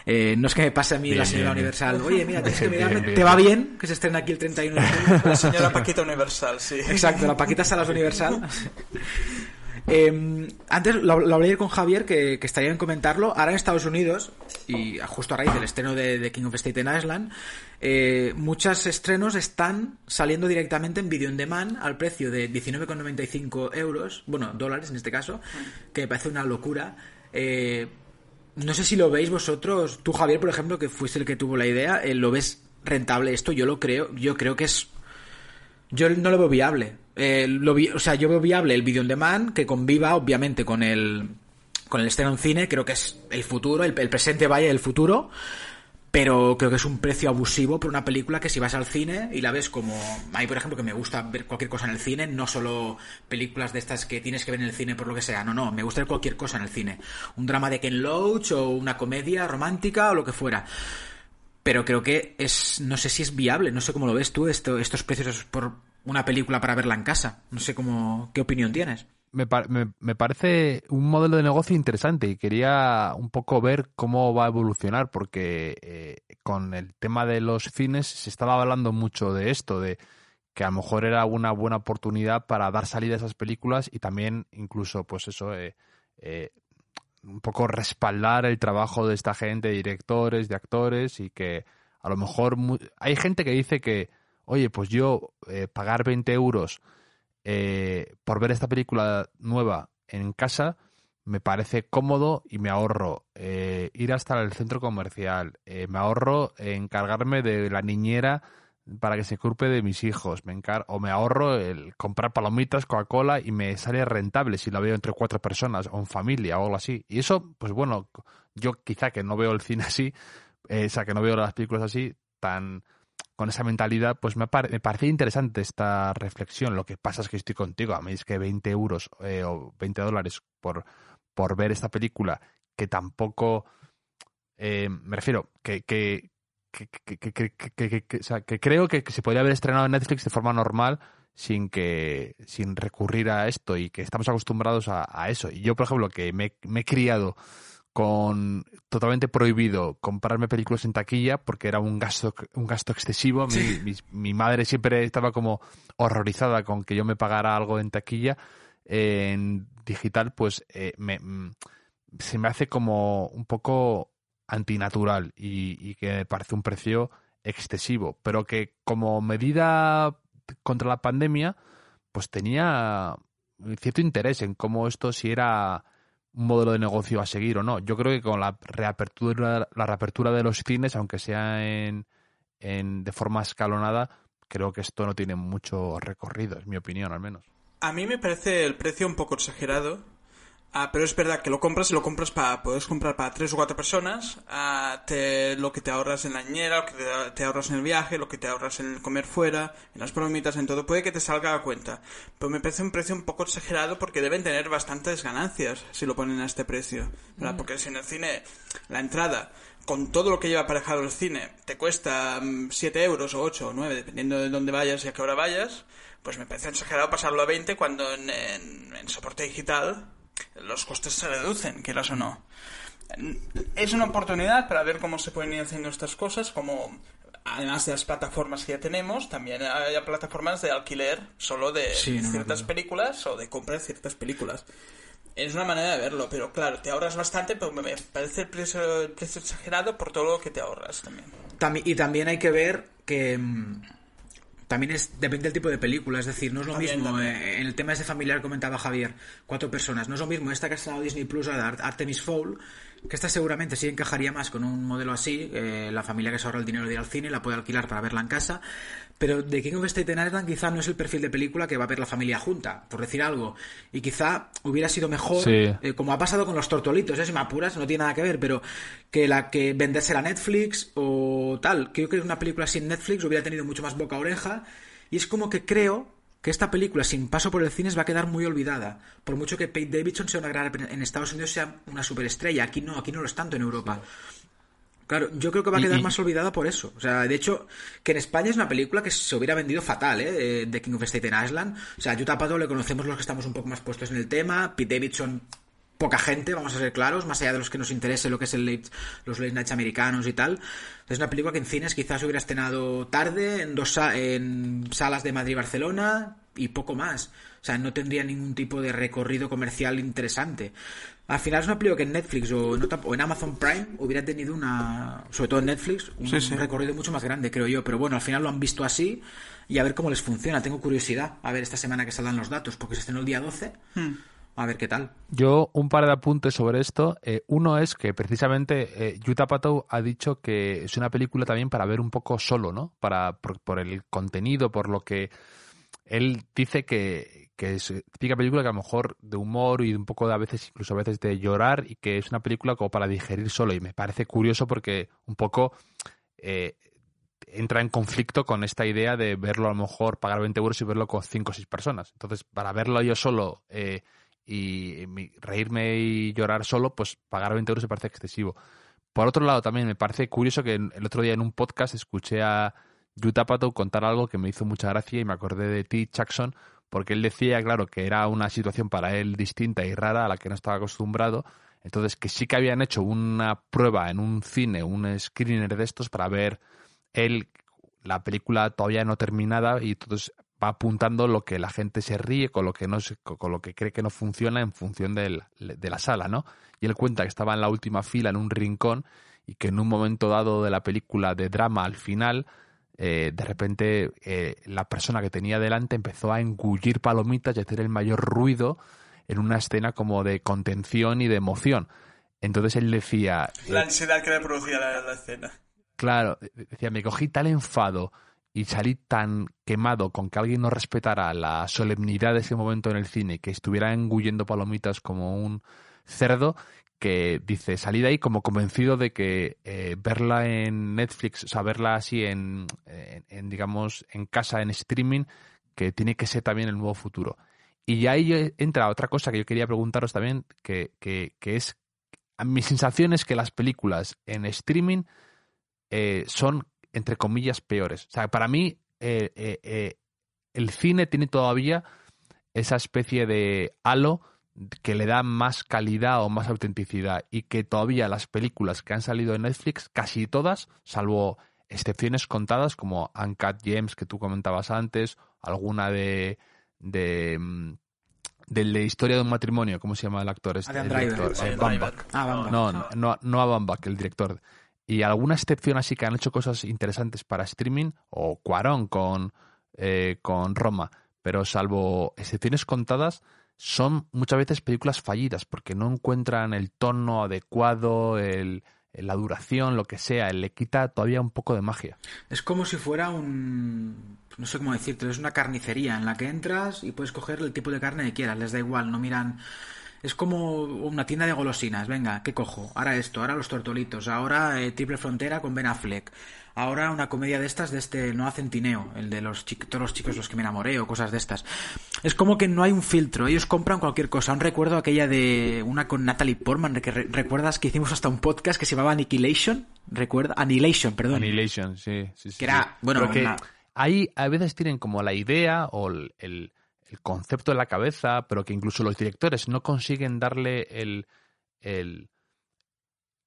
Eh, no es que me pase a mí Bien, la señora bien, bien. Universal. Oye, mira, tienes que mirarme. ¿Te va bien que se estrena aquí el 31 de julio? La señora Paquita Universal, sí. Exacto, la Paquita Salas Universal. Eh, antes lo, hablé con Javier, que, estaría en comentarlo. Ahora en Estados Unidos, y justo a raíz del estreno de, King of Staten Island, eh, muchos estrenos están saliendo directamente en Video On Demand al precio de 19,95 euros, bueno, dólares en este caso, que me parece una locura. Eh, no sé si lo veis vosotros, tú Javier, por ejemplo, que fuiste el que tuvo la idea, eh, ¿lo ves rentable esto? Yo lo creo, yo creo que es yo no lo veo viable. Eh, lo o sea, yo veo viable el video on demand que conviva, obviamente, con el con el estreno en cine. Creo que es el futuro, el, presente vaya el futuro. Pero creo que es un precio abusivo por una película que si vas al cine y la ves como... A mí, por ejemplo, que me gusta ver cualquier cosa en el cine, no solo películas de estas que tienes que ver en el cine por lo que sea. No, no, me gusta ver cualquier cosa en el cine. Un drama de Ken Loach o una comedia romántica o lo que fuera pero creo que es no sé si es viable no sé cómo lo ves tú esto, estos precios por una película para verla en casa. No sé cómo qué opinión tienes. Me, me- me parece un modelo de negocio interesante y quería un poco ver cómo va a evolucionar porque eh, con el tema de los cines se estaba hablando mucho de esto, de que a lo mejor era una buena oportunidad para dar salida a esas películas y también incluso pues eso eh, eh, un poco respaldar el trabajo de esta gente, de directores, de actores y que a lo mejor hay gente que dice que oye pues yo eh, pagar 20 euros eh, por ver esta película nueva en casa me parece cómodo y me ahorro eh, ir hasta el centro comercial, eh, me ahorro encargarme de la niñera para que se ocupe de mis hijos, me encar o me ahorro el comprar palomitas, Coca-Cola y me sale rentable si la veo entre cuatro personas o en familia o algo así. Y eso, pues bueno, yo quizá que no veo el cine así, eh, o sea, que no veo las películas así tan con esa mentalidad, pues me, pare- me parece interesante esta reflexión. Lo que pasa es que estoy contigo. A mí es que 20 euros eh, o 20 dólares por, por ver esta película, que tampoco. eh, me refiero, que. que que, o sea, que creo que, se podría haber estrenado en Netflix de forma normal sin que sin recurrir a esto y que estamos acostumbrados a, eso. Y yo, por ejemplo, que me he criado con totalmente prohibido comprarme películas en taquilla porque era un gasto un gasto excesivo. Mi, Sí. mi, mi madre siempre estaba como horrorizada con que yo me pagara algo en taquilla. En digital, pues eh, me, mm, se me hace como un poco antinatural y, y que me parece un precio excesivo, pero que como medida contra la pandemia, pues tenía cierto interés en cómo esto si era un modelo de negocio a seguir o no. Yo creo que con la reapertura, la reapertura de los cines, aunque sea en, en, de forma escalonada, creo que esto no tiene mucho recorrido, es mi opinión al menos. A mí me parece el precio un poco exagerado, Ah, pero es verdad que lo compras y lo compras para, puedes comprar para tres o cuatro personas, ah, te, lo que te ahorras en la niñera, lo que te, ahorras en el viaje, lo que te ahorras en comer fuera, en las bromitas, en todo, puede que te salga a cuenta. Pero me parece un precio un poco exagerado porque deben tener bastantes ganancias si lo ponen a este precio. Mm. Porque si en el cine la entrada, con todo lo que lleva aparejado el cine, te cuesta 7 mm, euros o 8 o 9, dependiendo de dónde vayas y a qué hora vayas, pues me parece exagerado pasarlo a 20 cuando en, en soporte digital los costes se reducen, quieras o no. Es una oportunidad para ver cómo se pueden ir haciendo estas cosas, como además de las plataformas que ya tenemos, también hay plataformas de alquiler solo de ciertas películas o de compra de ciertas películas. Es una manera de verlo, pero claro, te ahorras bastante, pero me parece el precio, el precio exagerado por todo lo que te ahorras también. Y también hay que ver que mm, también es depende del tipo de película, es decir, no es lo mismo, eh, en el tema ese familiar comentaba Javier, cuatro personas, no es lo mismo esta que ha estado Disney Plus, de Artemis Fowl, que esta seguramente sí encajaría más con un modelo así, eh, la familia que se ahorra el dinero de ir al cine la puede alquilar para verla en casa, pero The King of Staten Island quizá no es el perfil de película que va a ver la familia junta, por decir algo, y quizá hubiera sido mejor, eh, como ha pasado con los tortolitos, ¿eh? si me apuras, no tiene nada que ver, pero que la que venderse a Netflix o tal, creo que una película sin Netflix hubiera tenido mucho más boca oreja, y es como que creo que esta película, sin paso por el cine, va a quedar muy olvidada. Por mucho que Pete Davidson sea una gran... En Estados Unidos sea una superestrella. Aquí no, aquí no lo es tanto en Europa. Claro, yo creo que va a quedar más olvidada por eso. O sea, de hecho, que en España es una película que se hubiera vendido fatal, ¿eh? De King of Staten Island. O sea, Utah Pato le conocemos los que estamos un poco más puestos en el tema. Pete Davidson poca gente, vamos a ser claros, más allá de los que nos interese lo que es el los late nights americanos y tal. Es una película que en cines quizás hubiera estrenado tarde, en, dos en salas de Madrid y Barcelona y poco más. O sea, no tendría ningún tipo de recorrido comercial interesante. Al final es una película que en Netflix o en, Amazon Prime hubiera tenido una, sobre todo en Netflix, un, recorrido mucho más grande, creo yo. Pero bueno, al final lo han visto así y a ver cómo les funciona. Tengo curiosidad a ver esta semana que salgan los datos, porque se estrenó el día 12. A ver qué tal. Yo, un par de apuntes sobre esto. Eh, uno es que precisamente eh, ha dicho que es una película también para ver un poco solo, ¿no? Para, por, el contenido, por lo que él dice que, que es típica película que a lo mejor de humor y un poco de a veces, incluso a veces de llorar y que es una película como para digerir solo. Y me parece curioso porque un poco eh, entra en conflicto con esta idea de verlo a lo mejor, pagar 20 euros y verlo con 5 o 6 personas. Entonces, para verlo yo solo y reírme y llorar solo, pues pagar 20 euros me parece excesivo. Por otro lado, también me parece curioso que el otro día en un podcast escuché a Yuta Pato contar algo que me hizo mucha gracia y me acordé de ti, Jackson, porque él decía, claro, que era una situación para él distinta y rara a la que no estaba acostumbrado. Entonces, que sí que habían hecho una prueba en un cine, un screener de estos, para ver él la película todavía no terminada y entonces va apuntando lo que la gente se ríe, con lo que no con lo que cree que no funciona en función de la sala, ¿no? Y él cuenta que estaba en la última fila en un rincón y que en un momento dado de la película de drama al final, eh, de repente eh, la persona que tenía delante empezó a engullir palomitas y hacer el mayor ruido en una escena como de contención y de emoción. Entonces él decía... La ansiedad que le producía la escena. Claro, decía, me cogí tal enfado y salí tan quemado con que alguien no respetara la solemnidad de ese momento en el cine, que estuviera engullendo palomitas como un cerdo, que dice, salí de ahí como convencido de que eh, verla en Netflix, o sea, verla así en, digamos, en casa, en streaming, que tiene que ser también el nuevo futuro. Y ahí entra otra cosa que yo quería preguntaros también, que, que, que es, mi sensación es que las películas en streaming eh, son entre comillas, peores. O sea, para mí, eh, eh, eh, el cine tiene todavía esa especie de halo que le da más calidad o más autenticidad y que todavía las películas que han salido en Netflix, casi todas, salvo excepciones contadas como Uncut Gems que tú comentabas antes, alguna de de, mm, de, historia de un matrimonio, ¿cómo se llama el actor? Este, Adam Driver. Ah, no, no, no a el director. Y alguna excepción así que han hecho cosas interesantes para streaming, o Cuarón con, eh, con Roma, pero salvo excepciones contadas, son muchas veces películas fallidas porque no encuentran el tono adecuado, el, la duración, lo que sea, le quita todavía un poco de magia. Es como si fuera un... no sé cómo decirte, es una carnicería en la que entras y puedes coger el tipo de carne que quieras, les da igual, no miran... Es como una tienda de golosinas, venga, ¿qué cojo? Ahora esto, ahora los tortolitos, ahora eh, Triple Frontera con Ben Affleck, ahora una comedia de estas de este Noah Centineo, el de los todos los chicos los que me enamoré o cosas de estas. Es como que no hay un filtro, ellos compran cualquier cosa. Un recuerdo aquella de una con Natalie Portman, que recuerdas que hicimos hasta un podcast que se llamaba Annihilation, recuerda, Annihilation, perdón. Annihilation, sí, sí, sí. Que era, bueno, una- ahí a veces tienen como la idea o el, el- concepto en la cabeza, pero que incluso los directores no consiguen darle el, el,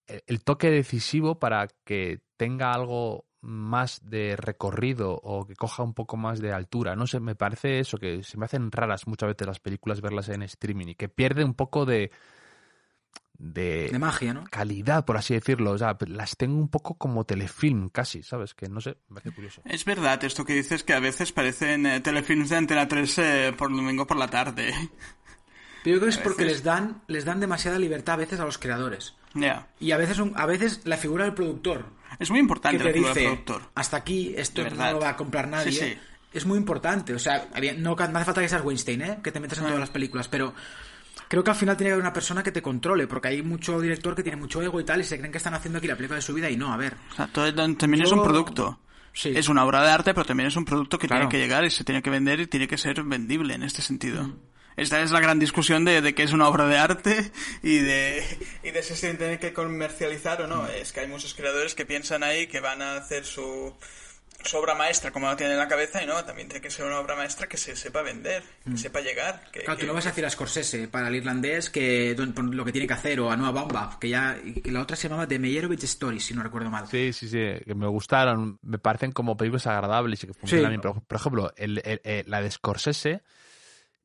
el- el toque decisivo para que tenga algo más de recorrido o que coja un poco más de altura. No sé, me parece eso, que se me hacen raras muchas veces las películas verlas en streaming y que pierde un poco de... de, de magia, ¿no? calidad, por así decirlo. O sea, las tengo un poco como telefilm casi, ¿sabes? Que no sé, me parece curioso. Es verdad esto que dices que a veces parecen eh, telefilms de Antena 3 eh, por domingo por la tarde. Pero yo creo que es porque les dan, les dan demasiada libertad a veces a los creadores. Ya. Y a veces, un- a veces la figura del productor, Es muy que importante te la figura del dice, productor. hasta aquí, esto no lo va a comprar nadie, Sí, sí. es muy importante. O sea, no, no hace falta que seas Weinstein, ¿eh? que te metas en todas las películas, pero creo que al final tiene que haber una persona que te controle, porque hay mucho director que tiene mucho ego y tal, y se creen que están haciendo aquí la película de su vida y no, a ver. O sea, todo- también es un producto. Sí. Es una obra de arte, pero también es un producto que Claro. tiene que llegar y se tiene que vender y tiene que ser vendible en este sentido. Mm. Esta es la gran discusión de, de que es una obra de arte y de, y de si se tiene que comercializar o no. Mm. Es que hay muchos creadores que piensan ahí que van a hacer su, su obra maestra como la tienen en la cabeza y no, también tiene que ser una obra maestra que se sepa vender, que sepa llegar. Que, Mm. Claro, que- tú no vas a decir a Scorsese para el irlandés que lo que tiene que hacer, o a Noah Baumbach, que ya que la otra se llamaba The Meyerowitz Stories, si no recuerdo mal. Sí, sí, sí, que me gustaron, me parecen como películas agradables y que funcionan Sí. bien. Pero, por ejemplo, el, el- el- la de Scorsese, mm, mm,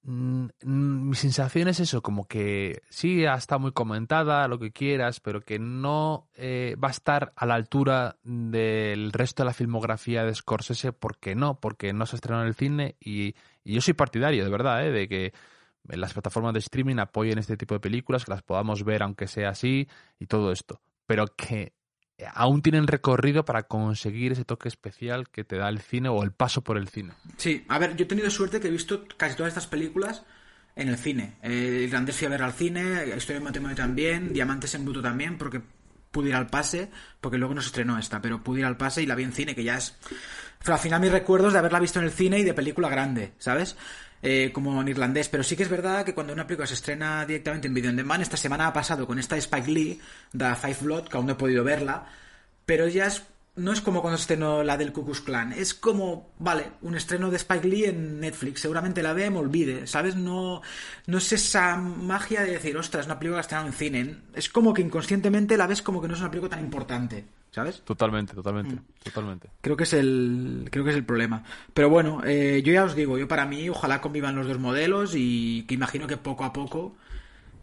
mi sensación es eso, como que sí, estado muy comentada, lo que quieras, pero que no eh, va a estar a la altura del resto de la filmografía de Scorsese, porque no, porque no se estrenó en el cine y, y yo soy partidario, de verdad, ¿eh? de que las plataformas de streaming apoyen este tipo de películas, que las podamos ver aunque sea así y todo esto, pero que aún tienen recorrido para conseguir ese toque especial que te da el cine o el paso por el cine. Sí, a ver, yo he tenido suerte que he visto casi todas estas películas en el cine. Eh, Irlandés fui a ver al cine, Historia de Matrimonio también, Diamantes en Bruto también, porque pude ir al pase, porque luego no se estrenó esta, pero pude ir al pase y la vi en cine, que ya es... Al final mis recuerdos de haberla visto en el cine y de película grande, ¿sabes? Eh, como en irlandés, pero sí que es verdad que cuando una película se estrena directamente en Video on Demand, esta semana ha pasado con esta Spike Lee, The Five Blood, que aún no he podido verla, pero ya es, no es como cuando estrenó la del Ku Klan, es como, vale, un estreno de Spike Lee en Netflix, seguramente la vea y me olvide, ¿sabes? No, no es esa magia de decir, ostras, una película que estrenado en cine, es como que inconscientemente la ves como que no es una película tan importante, ¿sabes? Totalmente, totalmente, totalmente. Creo que es el, creo que es el problema. Pero bueno, eh, yo ya os digo, yo para mí, ojalá convivan los dos modelos y que imagino que poco a poco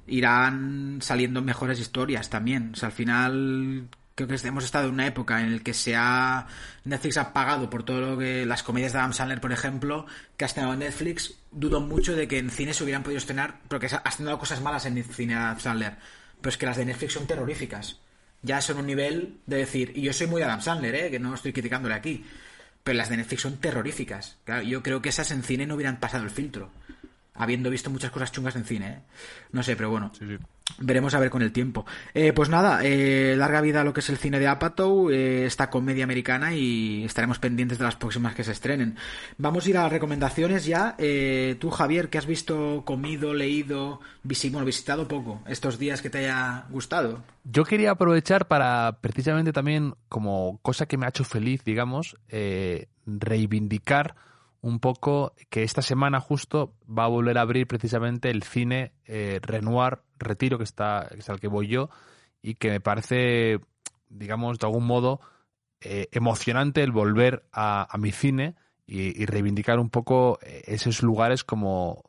irán saliendo mejores historias también. O sea, al final creo que hemos estado en una época en la que se ha Netflix ha pagado por todo lo que las comedias de Adam Sandler, por ejemplo, que ha estrenado en Netflix. Dudo mucho de que en cine se hubieran podido estrenar, porque ha estrenado cosas malas en cine Adam Sandler. Pero es que las de Netflix son terroríficas. Ya son un nivel de decir, y yo soy muy Adam Sandler, ¿eh? que no estoy criticándole aquí. Pero las de Netflix son terroríficas. Claro, yo creo que esas en cine no hubieran pasado el filtro. Habiendo visto muchas cosas chungas en cine, ¿eh? No sé, pero bueno. Sí, sí. Veremos a ver con el tiempo. Eh, pues nada, eh, larga vida a lo que es el cine de Apatow, eh, esta comedia americana y estaremos pendientes de las próximas que se estrenen. Vamos a ir a las recomendaciones ya. Eh, tú, Javier, ¿qué has visto, comido, leído, visi- bueno, visitado poco estos días que te haya gustado? Yo quería aprovechar para precisamente también, como cosa que me ha hecho feliz, digamos, eh, reivindicar un poco que esta semana justo va a volver a abrir precisamente el cine eh, Renoir Retiro, que está, que es al que voy yo, y que me parece, digamos, de algún modo eh, emocionante el volver a, a mi cine y, reivindicar un poco eh, esos lugares como,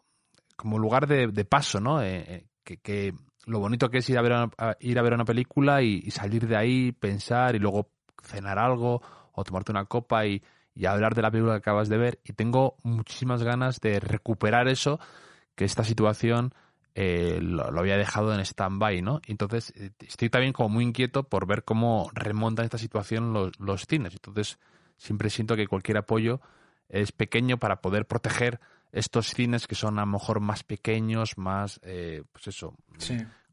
como lugar de, paso, ¿no? Eh, que, lo bonito que es ir a ver, a, ir a ver una película y, salir de ahí, pensar y luego cenar algo o tomarte una copa y, y hablar de la película que acabas de ver. Y tengo muchísimas ganas de recuperar eso, que esta situación eh, lo, había dejado en stand-by, ¿no? Entonces, eh, estoy también como muy inquieto por ver cómo remontan esta situación los, los cines. Entonces, siempre siento que cualquier apoyo es pequeño para poder proteger estos cines que son a lo mejor más pequeños, más, eh, pues eso,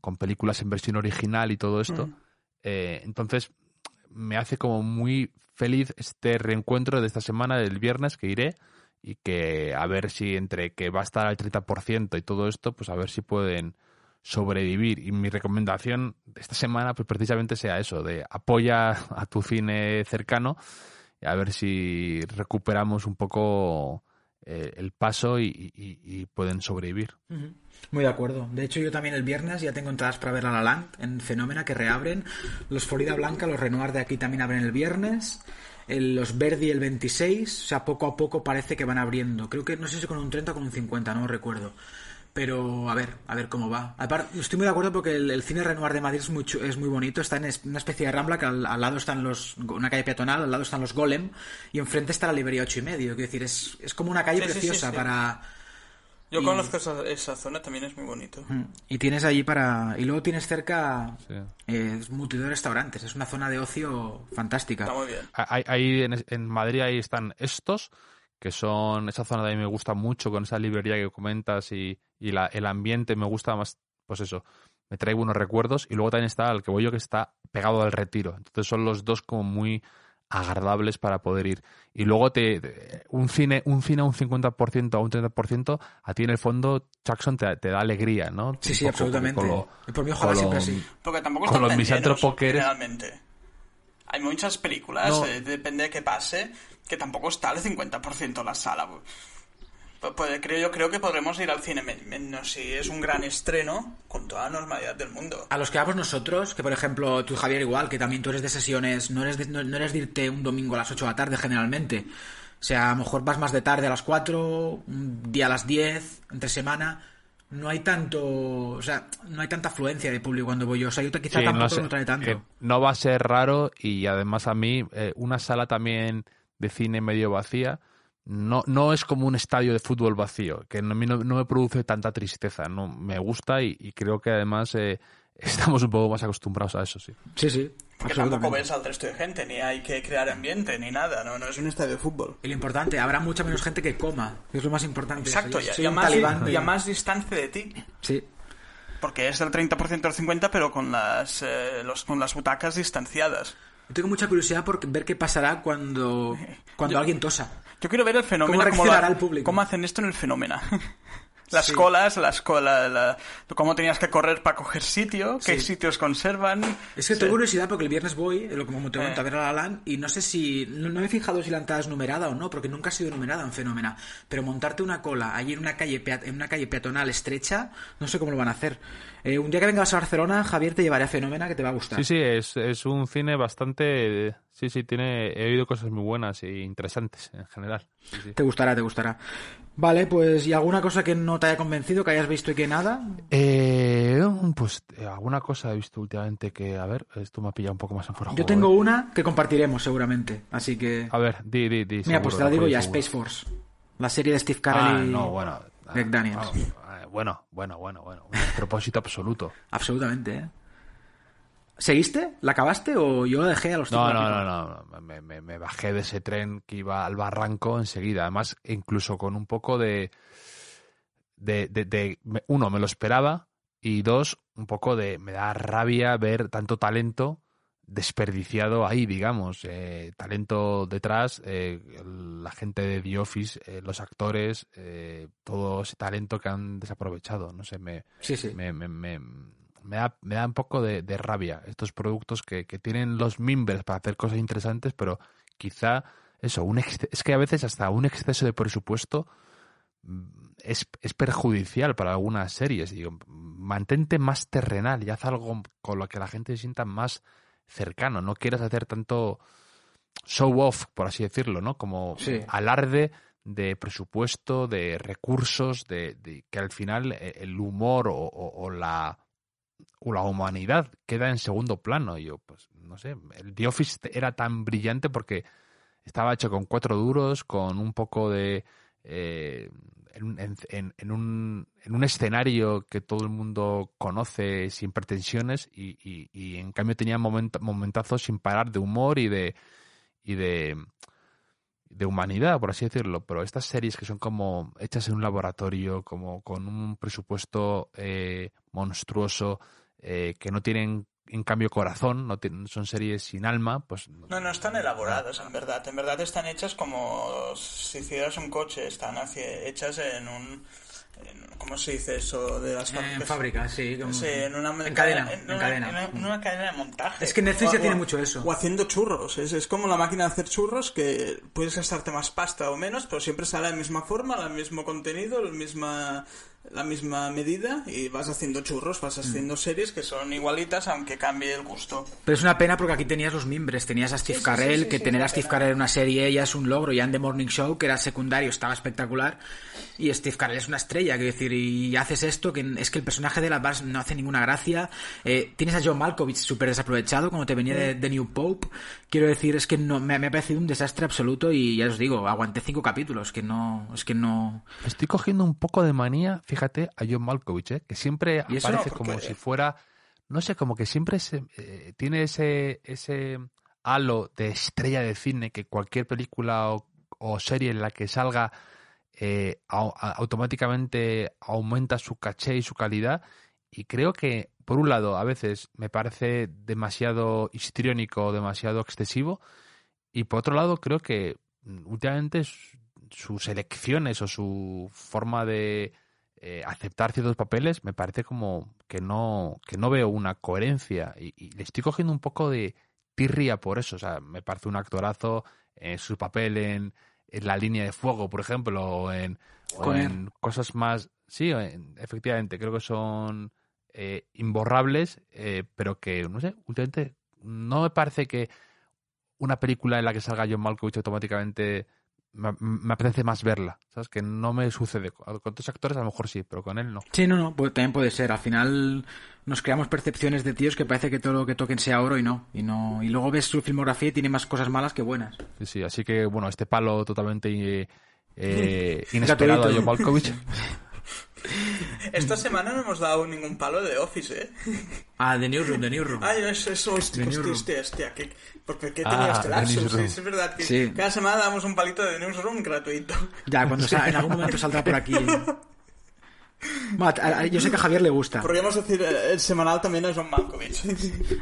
con películas en versión original y todo esto. Mm. entonces, me hace como muy feliz este reencuentro de esta semana, del viernes, que iré y que a ver si entre que va a estar al 30% y todo esto, pues a ver si pueden sobrevivir. Y mi recomendación esta semana, pues precisamente sea eso, de apoya a tu cine cercano y a ver si recuperamos un poco eh, el paso y, pueden sobrevivir. Muy de acuerdo. De hecho, yo también el viernes ya tengo entradas para ver a La Land en Fenómena que reabren. Los Florida Blanca, los Renoir de aquí también abren el viernes los Verdi el 26, o sea, poco a poco parece que van abriendo. Creo que no sé si con un 30 o con un 50, no recuerdo. Pero a ver, a ver cómo va. Aparte, estoy muy de acuerdo porque el, cine Renoir de Madrid es muy, es muy bonito. Está en una especie de rambla que al, lado están los. Una calle peatonal, al lado están los Golem y enfrente está la librería 8 y medio. Quiero decir, es, es como una calle preciosa para yo conozco esa, zona, también es muy bonito. Y tienes allí para... Y luego tienes cerca eh, multitud de restaurantes. Es una zona de ocio fantástica. Está muy bien. Ahí en, Madrid ahí están estos, que son... Esa zona de ahí me gusta mucho, con esa librería que comentas y, y la, el ambiente me gusta más... Pues eso, me trae buenos recuerdos. Y luego también está el que voy yo, que está pegado al retiro. Entonces son los dos como muy agradables para poder ir. Y luego te, un cine un cine a un 50% a un 30%, a ti en el fondo Jackson te, da alegría, ¿no? Sí, sí, absolutamente. por mí ojalá siempre así. Porque tampoco con los misántropo que Realmente. Hay muchas películas, eh, depende de qué pase, que tampoco está al 50% la sala. Pues, creo, yo creo que podremos ir al cine menos si es un gran estreno con toda la normalidad del mundo. A los que vamos nosotros, que por ejemplo tú Javier igual, que también tú eres de sesiones, no eres de, no, eres de irte un domingo a las 8 de la tarde generalmente. O sea, a lo mejor vas más de tarde a las 4, un día a las 10, entre semana. No hay tanto, o sea, no hay tanta afluencia de público cuando voy yo. O sea, yo quizá tampoco no, trae tanto. No va a ser raro y además a mí eh, una sala también de cine medio vacía no, no es como un estadio de fútbol vacío, que a mí no, me produce tanta tristeza, no me gusta y, creo que además eh, estamos un poco más acostumbrados a eso, sí. Sí, sí. Porque tampoco ves al resto de gente, ni hay que crear ambiente, ni nada, no, no es un estadio de fútbol. Y lo importante, habrá mucha menos gente que coma, que es lo más importante. Exacto, y, a más, y a más distancia de ti. Sí. Porque es del 30% al 50%, pero con las, eh, los, con las butacas distanciadas. Yo tengo mucha curiosidad por ver qué pasará cuando, cuando alguien tosa. Yo quiero ver el fenómeno. ¿Cómo hacen esto en el fenómeno? Las colas, las colas, cómo tenías que correr para coger sitio, qué sitios conservan. Es que tengo curiosidad porque el viernes voy, eh, como te cuento, a ver a la LAN y no sé si, no, me he fijado si la entrada es numerada o no, porque nunca ha sido numerada en Fenómena. Pero montarte una cola allí en una calle, en una calle peatonal estrecha, no sé cómo lo van a hacer. Eh, un día que vengas a Barcelona, Javier te llevaré a Fenómena que te va a gustar. Sí, sí, es, es un cine bastante... Sí, sí, tiene, he oído cosas muy buenas e interesantes en general. Te gustará, te gustará. Vale, pues ¿y alguna cosa que no te haya convencido, que hayas visto y que nada? Eh, pues alguna cosa he visto últimamente que, a ver, esto me ha pillado un poco más en fuera. Yo tengo una que compartiremos seguramente, así que... A ver, di, di, di. Mira, pues te la digo ya, Space Force. La serie de Steve Carell ah, no, bueno. Greg Daniels. Ah, bueno, bueno, bueno, bueno. Un propósito absoluto. Absolutamente, ¿eh? ¿Seguiste? ¿La acabaste o yo la dejé a los No, no, no, no. Me, me, bajé de ese tren que iba al barranco enseguida. Además, incluso con un poco de, de, de, Uno, me lo esperaba. Y dos, un poco de. Me da rabia ver tanto talento desperdiciado ahí, digamos. Eh, talento detrás, eh, la gente de The Office, eh, los actores, todo ese talento que han desaprovechado. No sé, me. Sí, sí. me, me me da, me da un poco de, rabia estos productos que, tienen los mimbres para hacer cosas interesantes, pero quizá eso, un es que a veces hasta un exceso de presupuesto mm, es, es, perjudicial para algunas series. Digo, mantente más terrenal y haz algo con lo que la gente se sienta más cercano. No quieras hacer tanto show off, por así decirlo, ¿no? Como alarde de presupuesto, de recursos, de, que al final eh, el humor o la la humanidad queda en segundo plano. Y yo, pues, no sé, el The Office era tan brillante porque estaba hecho con cuatro duros, con un poco de... Eh, en, un, en, un, escenario que todo el mundo conoce sin pretensiones y, y, en cambio tenía momentazos sin parar de humor y de y de de humanidad, por así decirlo, pero estas series que son como hechas en un laboratorio, como con un presupuesto eh, monstruoso, eh, que no tienen en cambio corazón, no son series sin alma, pues... No, no están elaboradas, en verdad. En verdad están hechas como si hicieras un coche, están hechas en un... ¿Cómo se dice eso de las fábricas? En fábrica, sí. en, una, en cadena. En, una, cadena de montaje. Es que Netflix ya tiene mucho eso. O haciendo churros. Es, es como la máquina de hacer churros que puedes gastarte más pasta o menos, pero siempre sale la misma forma, el mismo contenido, la misma la misma medida y vas haciendo churros, vas haciendo series que son igualitas aunque cambie el gusto. Pero es una pena porque aquí tenías los mimbres, tenías a Steve Carell, que tener a Steve Carell en una serie ya es un logro, ya en The Morning Show, que era secundario, estaba espectacular, y Steve Carell es una estrella, quiero decir, y haces esto, que es que el personaje de la Bars no hace ninguna gracia, eh, tienes a John Malkovich súper desaprovechado, como te venía de, The New Pope, quiero decir, es que no, me, ha parecido un desastre absoluto y ya os digo, aguanté cinco capítulos, que no, es que no... Estoy cogiendo un poco de manía, fíjate, a John Malkovich, ¿eh? que siempre aparece como si fuera, no sé, como que siempre se, eh, tiene ese, ese halo de estrella de cine que cualquier película o, serie en la que salga eh, automáticamente aumenta su caché y su calidad. Y creo que, por un lado, a veces me parece demasiado histriónico, demasiado excesivo. Y por otro lado, creo que mm, últimamente sus elecciones o su forma de, eh, aceptar ciertos papeles me parece como que no, que no veo una coherencia y, le estoy cogiendo un poco de tirria por eso. O sea, me parece un actorazo en su papel en, en la línea de fuego, por ejemplo, o en, cosas más... Sí, efectivamente, creo que son eh, imborrables, eh, pero que, no sé, últimamente no me parece que una película en la que salga John Malkovich automáticamente me, apetece más verla, ¿sabes? Que no me sucede. Con otros actores a lo mejor sí, pero con él no. Sí, no, no, pues, también puede ser. Al final nos creamos percepciones de tíos que parece que todo lo que toquen sea oro y no. Y no y luego ves su filmografía y tiene más cosas malas que buenas. Sí, sí, así que bueno, este palo totalmente eh, eh inesperado a John Malkovich. Esta semana no hemos dado ningún palo de Office, ¿eh? Ah, de Newsroom, de Newsroom. Ay, eso, eso, hostia, hostia, hostia, que, porque ¿qué tenía este lapsus? Sí, es verdad que cada semana damos un palito de Newsroom gratuito. Ya, cuando en algún momento saldrá por aquí. yo sé que a Javier le gusta. Podríamos decir eh, el semanal también a John Malkovich.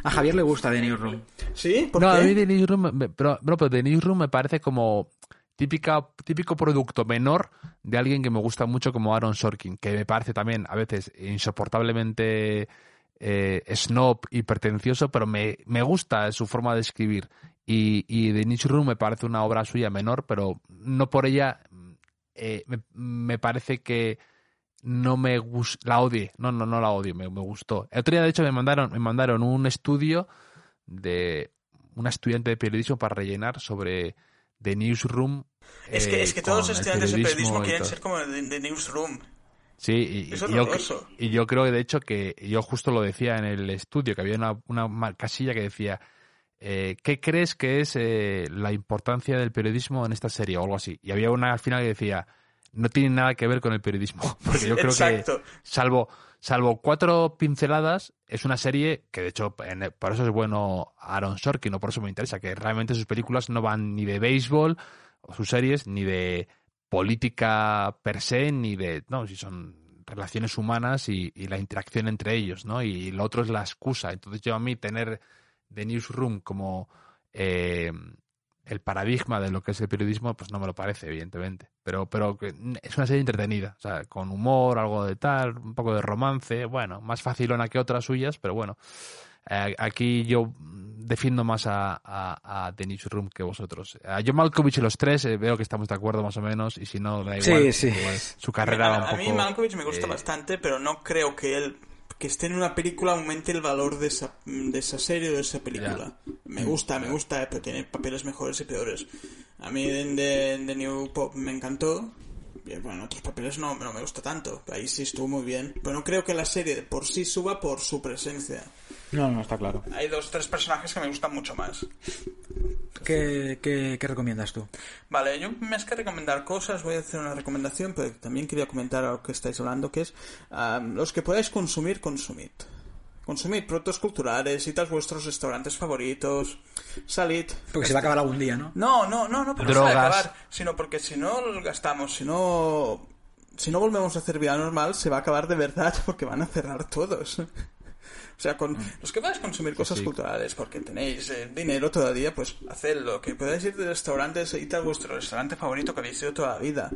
A Javier le gusta The Newsroom. ¿Sí? ¿Por no, a mí The Newsroom, pero, pero The Newsroom me parece como típica, típico producto menor de alguien que me gusta mucho como Aaron Sorkin, que me parece también a veces insoportablemente eh, snob y pretencioso, pero me, me, gusta su forma de escribir. Y, y The Newsroom me parece una obra suya menor, pero no por ella eh, me, parece que no me gusta, la odie, no, no, no la odio, me, me, gustó. El otro día, de hecho, me mandaron, me mandaron un estudio de una estudiante de periodismo para rellenar sobre de Newsroom. Es que, es que todos los estudiantes de periodismo quieren ser como de, Newsroom. Sí, y, yo, y, yo, creo que de hecho que yo justo lo decía en el estudio, que había una, una casilla que decía, eh, ¿qué crees que es eh, la importancia del periodismo en esta serie o algo así? Y había una al final que decía, no tiene nada que ver con el periodismo, porque yo creo que salvo salvo cuatro pinceladas, es una serie que de hecho por eso es bueno Aaron Sorkin, no por eso me interesa, que realmente sus películas no van ni de béisbol o sus series ni de política per se ni de no, si son relaciones humanas y, la interacción entre ellos, ¿no? Y lo otro es la excusa. Entonces yo a mí tener The Newsroom como eh, el paradigma de lo que es el periodismo, pues no me lo parece, evidentemente. Pero, pero es una serie entretenida, o sea, con humor, algo de tal, un poco de romance, bueno, más facilona que otras suyas, pero bueno. Eh, aquí yo defiendo más a, a, Dennis Room que vosotros. A John Malkovich y los tres eh, veo que estamos de acuerdo más o menos, y si no, da igual. Sí, sí. su carrera a, un poco, a mí Malkovich me gusta eh, bastante, pero no creo que él que esté en una película aumente el valor de esa, de esa serie o de esa película. Me gusta, me gusta, pero tiene papeles mejores y peores. A mí de, de, New Pop me encantó, Bien, bueno, otros papeles no, no me gusta tanto. Ahí sí estuvo muy bien. Pero no creo que la serie por sí suba por su presencia. No, no, está claro. Hay dos tres personajes que me gustan mucho más. ¿Qué, qué, qué recomiendas tú? Vale, yo más que recomendar cosas, voy a hacer una recomendación, pero también quería comentar a lo que estáis hablando, que es los que podáis consumir, consumid. Consumid productos culturales, id a vuestros restaurantes favoritos, salid. Porque se va a acabar algún día, ¿no? No, no, no, no porque se va a Drogas. acabar, sino porque si no lo gastamos, si no si no volvemos a hacer vida normal, se va a acabar de verdad porque van a cerrar todos. O sea, con los que podáis consumir cosas sí. culturales porque tenéis eh, dinero todavía, pues hacedlo. Que podáis ir de restaurantes, id a vuestro restaurante favorito que habéis ido toda la vida.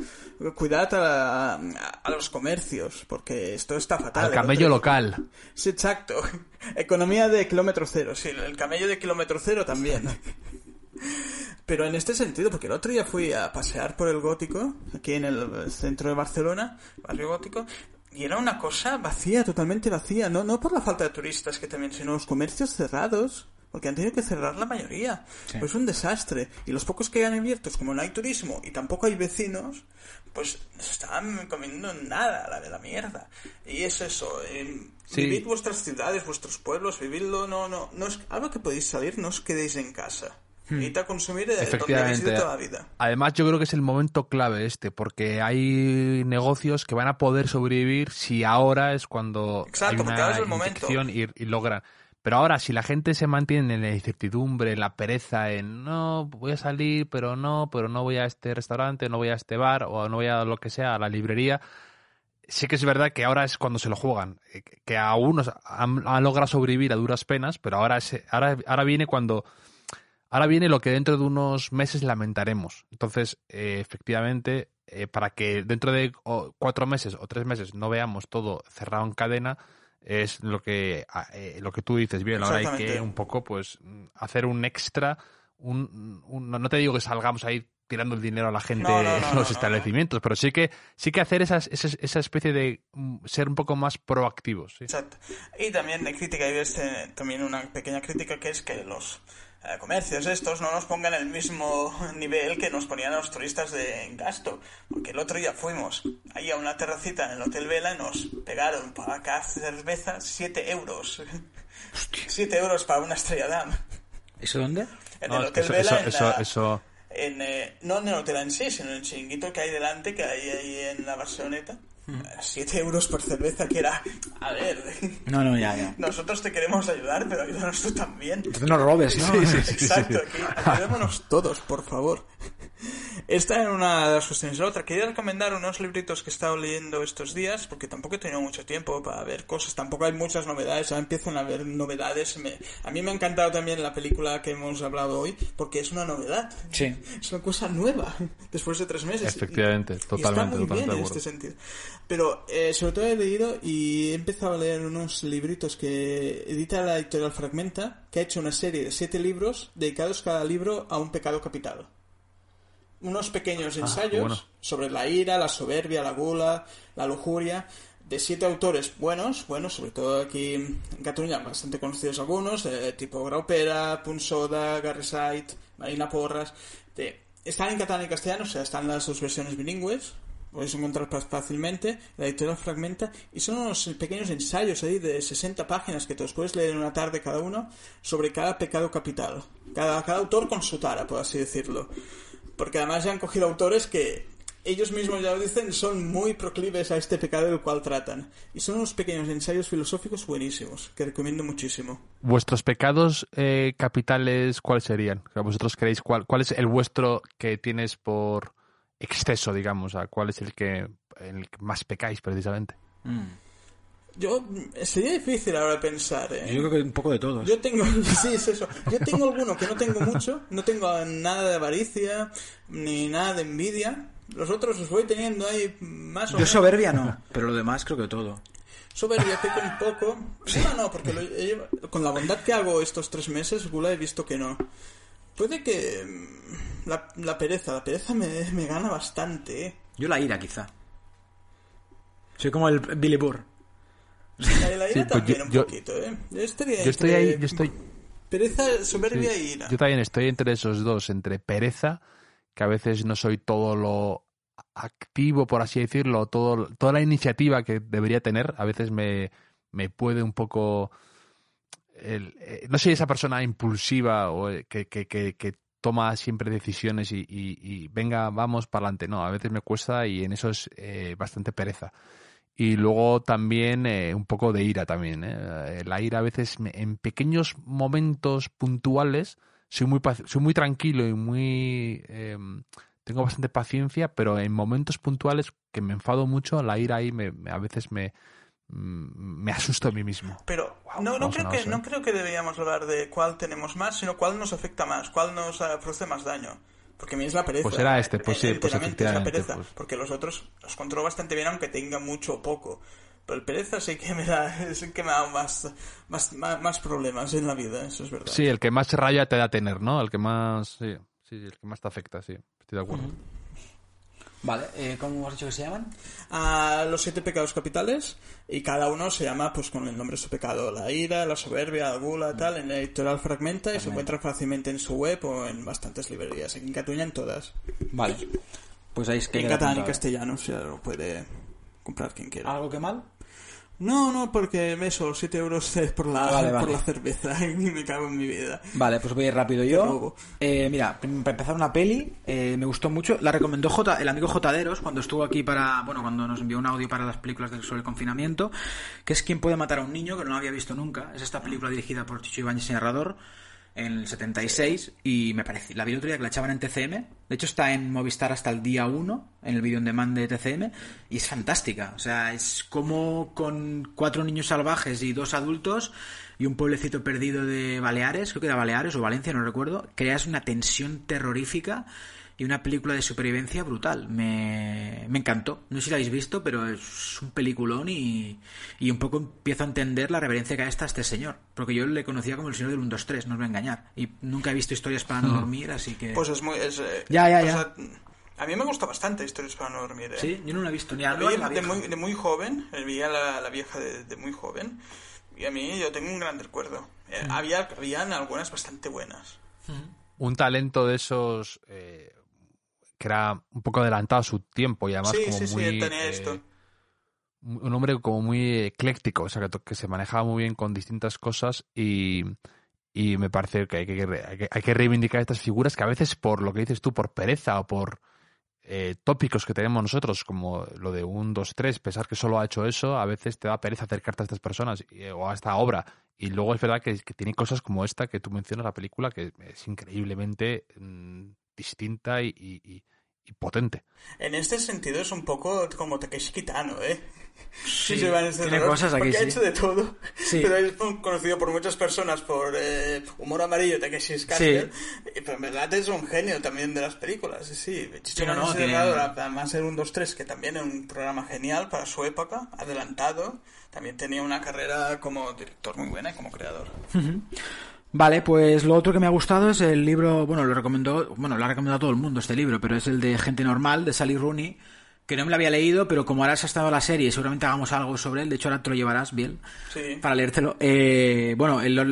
Cuidad a, a- a los comercios, porque esto está fatal. Al El camello otro- local. Sí, exacto. Economía de kilómetro cero. Sí, el camello de kilómetro cero también. Pero en este sentido, porque el otro día fui a pasear por el gótico, aquí en el centro de Barcelona, barrio gótico, y era una cosa vacía, totalmente vacía. No, no por la falta de turistas que también, sino los comercios cerrados. Porque han tenido que cerrar la mayoría. Pues es un desastre. Y los pocos que han abiertos, como no hay turismo y tampoco hay vecinos, pues se estaban comiendo nada, la de la mierda. Y es eso. eh, Sí. Vivid vuestras ciudades, vuestros pueblos, vividlo. No, no, no es algo que podéis salir, no os quedéis en casa. Id a consumir Efectivamente. toda la vida. Además, yo creo que es el momento clave este, porque hay negocios que van a poder sobrevivir si ahora es cuando Exacto, hay porque una ahora es el momento. inyección y, y logran. Pero ahora, si la gente se mantiene en la incertidumbre, en la pereza, en no, voy a salir, pero no, pero no voy a este restaurante, no voy a este bar, o no voy a lo que sea, a la librería, sí que es verdad que ahora es cuando se lo juegan. eh, Que a unos han, han logrado sobrevivir a duras penas, pero ahora, es- ahora, ahora viene cuando Ahora viene lo que dentro de unos meses lamentaremos. Entonces, eh, efectivamente, eh, para que dentro de cuatro meses o tres meses no veamos todo cerrado en cadena, es lo que a- eh, lo que tú dices bien. Ahora hay que un poco, pues, hacer un extra. Un, un- no te digo que salgamos ahí tirando el dinero a la gente No, no, no, los establecimientos, pero sí que sí que hacer esas, esa, esa especie de mm, ser un poco más proactivos. ¿sí? Exacto. Y también de crítica, hay este, también una pequeña crítica que es que los eh, comercios estos no nos pongan el mismo nivel que nos ponían a los turistas de gasto. Porque el otro día fuimos ahí a una terracita en el Hotel Vela y nos pegaron para cada cerveza 7 euros. 7 euros para una estrella Damm. ¿Eso dónde? En No, el Hotel eso, Vela, eso, en eso, la- eso- en, eh, no en el hotel en sí, sino en el chiringuito que hay delante, que hay ahí en la Barceloneta. 7 euros por cerveza, que era... A ver, No, no, ya, ya. nosotros te queremos ayudar, pero ayúdanos tú también. Entonces no robes, ¿no? Exacto, aquí ayudémonos todos, por favor. Esta era una de las cuestiones. La otra, quería recomendar unos libritos que he estado leyendo estos días, porque tampoco he tenido mucho tiempo para ver cosas, tampoco hay muchas novedades, ahora empiezan a haber novedades. Me- A mí me ha encantado también la película que hemos hablado hoy, porque es una novedad. Sí. Es una cosa nueva, después de tres meses. Efectivamente, Y- totalmente, Y está muy totalmente bien de en acuerdo. este sentido. Pero eh, sobre todo he leído y he empezado a leer unos libritos que edita la editorial Fragmenta, que ha hecho una serie de siete libros dedicados cada libro a un pecado capital. Unos pequeños ensayos bueno. sobre la ira, la soberbia, la gula, la lujuria, de siete autores buenos, buenos, sobre todo aquí en Cataluña, bastante conocidos algunos, eh, tipo Graupera, Punsoda, Garrisait, Marina Porras. de- están en catalán y castellano, o sea, están las dos versiones bilingües, podéis encontrar más fácilmente, la editorial Fragmenta, y son unos pequeños ensayos ahí de 60 páginas que te los puedes leer en una tarde cada uno sobre cada pecado capital. Cada, cada autor con su tara, por así decirlo. Porque además ya han cogido autores que ellos mismos ya lo dicen, son muy proclives a este pecado del cual tratan. Y son unos pequeños ensayos filosóficos buenísimos, que recomiendo muchísimo. ¿Vuestros pecados eh, capitales cuáles serían? ¿Vosotros creéis cuál, cuál es el vuestro que tienes por exceso, digamos? Sea, ¿Cuál es el que, el que más pecáis precisamente? Mm. Yo, sería difícil ahora pensar, ¿eh? Yo creo que un poco de todos. Yo tengo, sí, es eso. Yo tengo alguno que no tengo mucho, no tengo nada de avaricia, ni nada de envidia. Los otros los voy teniendo ahí más o Yo menos. soberbia no, pero lo demás creo que todo. Soberbia, peco un poco. Gula no, porque lo con la bondad que hago estos tres meses, Gula he visto que no. Puede que mm, la, la pereza, la pereza me, me gana bastante, ¿eh? Yo la ira, quizá. Soy como el Billy Burr. La, la ira Sí, pues también yo- un yo- poquito, ¿eh? Yo estaría Yo estoy entre ahí, yo estoy... Pereza, soberbia sí, y ira. yo también estoy entre esos dos, entre pereza, que a veces no soy todo lo activo, por así decirlo, todo, toda la iniciativa que debería tener, a veces me, me puede un poco... Eh, no soy esa persona impulsiva o eh, que, que, que, toma siempre decisiones y, venga, vamos para adelante. No, a veces me cuesta y en eso es eh, bastante pereza. Y luego también un poco de ira también. La ira a veces en pequeños momentos puntuales soy muy, soy muy tranquilo y muy... Eh, tengo bastante paciencia, pero en momentos puntuales que me enfado mucho, la ira ahí me, a veces me, me asusto a mí mismo. Pero wow, no, no, creo que, no creo que deberíamos hablar de cuál tenemos más, sino cuál nos afecta más, cuál nos produce más daño. Porque a mí es la pereza. Pues era este, pues sí, pues es la pereza. Pues. Porque los otros los controlo bastante bien, aunque tenga mucho o poco. Pero el pereza sí que me da, es el que me da más, más, más, más, problemas en la vida, eso es verdad. Sí, el que más raya te da tener, ¿no? El que más, sí, sí, el que más te afecta, sí, estoy de acuerdo. Uh -huh. Vale, eh, ¿cómo has dicho que se llaman? Ah, los siete pecados capitales y cada uno se llama pues con el nombre de su pecado, la ira, la soberbia, la gula, tal, en la editorial Fragmenta y Fragmenta. se encuentra fácilmente en su web o en bastantes librerías, aquí en Cataluña en todas. Vale. Pues ahí es que en catalán y castellano se lo puede comprar quien quiera. ¿Algo que mal? No, no, porque me eso, 7 euros por la, vale, vale. por la cerveza y me cago en mi vida. Vale, pues voy a ir rápido yo. Eh, mira, para empezar una peli, eh, me gustó mucho. La recomendó J, el amigo Jotaderos cuando estuvo aquí para, bueno, cuando nos envió un audio para las películas sobre el confinamiento, que es Quién puede matar a un niño, que no lo había visto nunca. Es esta película dirigida por Chicho Ibáñez y narrador en el 76 y me parece, la vi el otro día que la echaban en TCM, de hecho está en Movistar hasta el día 1, en el vídeo en demand de TCM, y es fantástica, o sea, es como con cuatro niños salvajes y dos adultos y un pueblecito perdido de Baleares, creo que era Baleares o Valencia, no recuerdo, creas una tensión terrorífica y una película de supervivencia brutal. Me, me encantó. No sé si la habéis visto, pero es un peliculón y, y un poco empiezo a entender la reverencia que hay hasta este señor. Porque yo le conocía como el señor del 1, 2, 3, no os voy a engañar. Y nunca he visto historias para no dormir, así que... Pues es muy... Es, eh, ya, ya, ya. A mí me gusta bastante Historias para no dormir. ¿eh? Sí, yo no la he visto ni a vi de, muy, de muy joven, vi a la, la vieja de, de, muy joven y a mí yo tengo un gran recuerdo. Eh, mm. había, habían algunas bastante buenas. Mm. Un talento de esos... Eh que era un poco adelantado a su tiempo y además sí, como sí, muy sí, tenía esto. Eh, un hombre como muy ecléctico, o sea, que, que, se manejaba muy bien con distintas cosas y, y me parece que hay que, hay que, hay que reivindicar estas figuras que a veces por lo que dices tú, por pereza o por eh, tópicos que tenemos nosotros, como lo de un, dos, tres, pensar que solo ha hecho eso, a veces te da pereza acercarte a estas personas y, o a esta obra. Y luego es verdad que, que, tiene cosas como esta que tú mencionas la película, que es increíblemente mmm, distinta y, y, y, potente. En este sentido es un poco como Takeshi Kitano, ¿eh? Sí, sí este tiene error, cosas aquí porque sí. ha hecho de todo. Sí. Pero es conocido por muchas personas por eh, humor amarillo, Takeshi Castle. Sí. Pero en verdad es un genio también de las películas. Sí, sí no, no, tiene... además era un 2-3, que también era un programa genial para su época, adelantado. También tenía una carrera como director muy buena y como creador. Uh -huh. Vale, pues lo otro que me ha gustado es el libro, bueno, lo recomendó, bueno, lo ha recomendado a todo el mundo este libro, pero es el de Gente Normal, de Sally Rooney, que no me lo había leído, pero como ahora has estado la serie, seguramente hagamos algo sobre él, de hecho ahora te lo llevarás bien, sí. para leértelo. Eh, bueno, el, lo,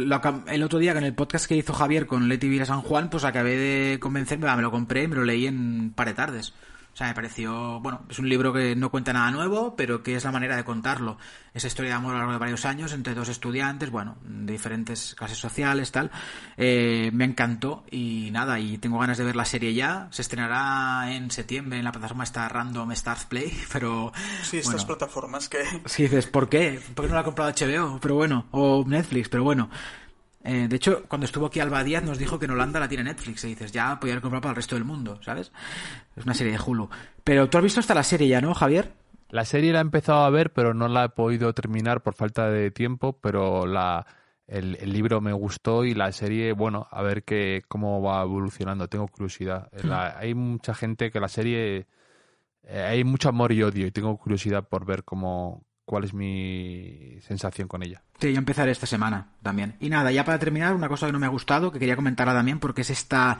el, otro día con el podcast que hizo Javier con Leti Vira San Juan, pues acabé de convencerme, me lo compré y me lo leí en un par de tardes. O sea, me pareció, bueno, es un libro que no cuenta nada nuevo, pero que es la manera de contarlo. Esa historia de amor a lo largo de varios años entre dos estudiantes, bueno, de diferentes clases sociales, tal. Eh, me encantó y nada, y tengo ganas de ver la serie ya. Se estrenará en septiembre en la plataforma esta Random Stars Play, pero... Sí, estas bueno, plataformas que... Sí, dices, ¿por qué? ¿Por qué no la ha comprado HBO? Pero bueno, o Netflix, pero bueno. Eh, de hecho, cuando estuvo aquí Alba Díaz nos dijo que en Holanda la tiene Netflix. Y dices, ya podría comprar para el resto del mundo, ¿sabes? Es una serie de Hulu. Pero tú has visto hasta la serie ya, ¿no, Javier? La serie la he empezado a ver, pero no la he podido terminar por falta de tiempo. Pero la, el, el libro me gustó y la serie, bueno, a ver qué, cómo va evolucionando. Tengo curiosidad. La, hay mucha gente que la serie. Eh, hay mucho amor y odio y tengo curiosidad por ver cómo, cuál es mi sensación con ella. Sí, yo empezaré esta semana también. Y nada, ya para terminar, una cosa que no me ha gustado, que quería comentarla también, porque es esta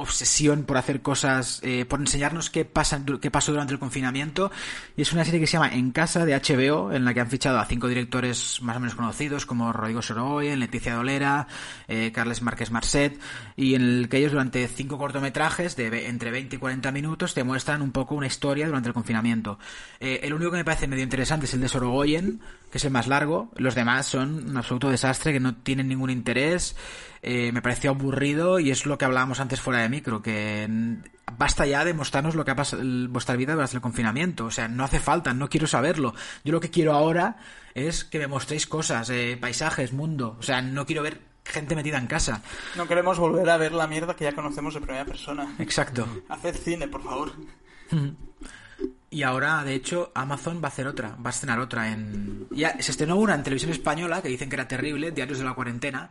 obsesión por hacer cosas, eh, por enseñarnos qué, pasa, qué pasó durante el confinamiento. Y es una serie que se llama En Casa de HBO, en la que han fichado a cinco directores más o menos conocidos, como Rodrigo Sorogoyen, Leticia Dolera, eh, Carles Márquez Marcet, y en el que ellos durante cinco cortometrajes de entre 20 y 40 minutos te muestran un poco una historia durante el confinamiento. Eh, el único que me parece medio interesante es el de Sorogoyen, que es el más largo. Los demás son un absoluto desastre, que no tienen ningún interés. Eh, me pareció aburrido y es lo que hablábamos antes fuera de micro, que basta ya de mostrarnos lo que ha pasado vuestra vida durante el confinamiento. O sea, no hace falta, no quiero saberlo. Yo lo que quiero ahora es que me mostréis cosas, eh, paisajes, mundo. O sea, no quiero ver gente metida en casa. No queremos volver a ver la mierda que ya conocemos de primera persona. Exacto. Haced cine, por favor. Y ahora, de hecho, Amazon va a hacer otra, va a estrenar otra en... Ya, se estrenó una en televisión española que dicen que era terrible, Diarios de la Cuarentena.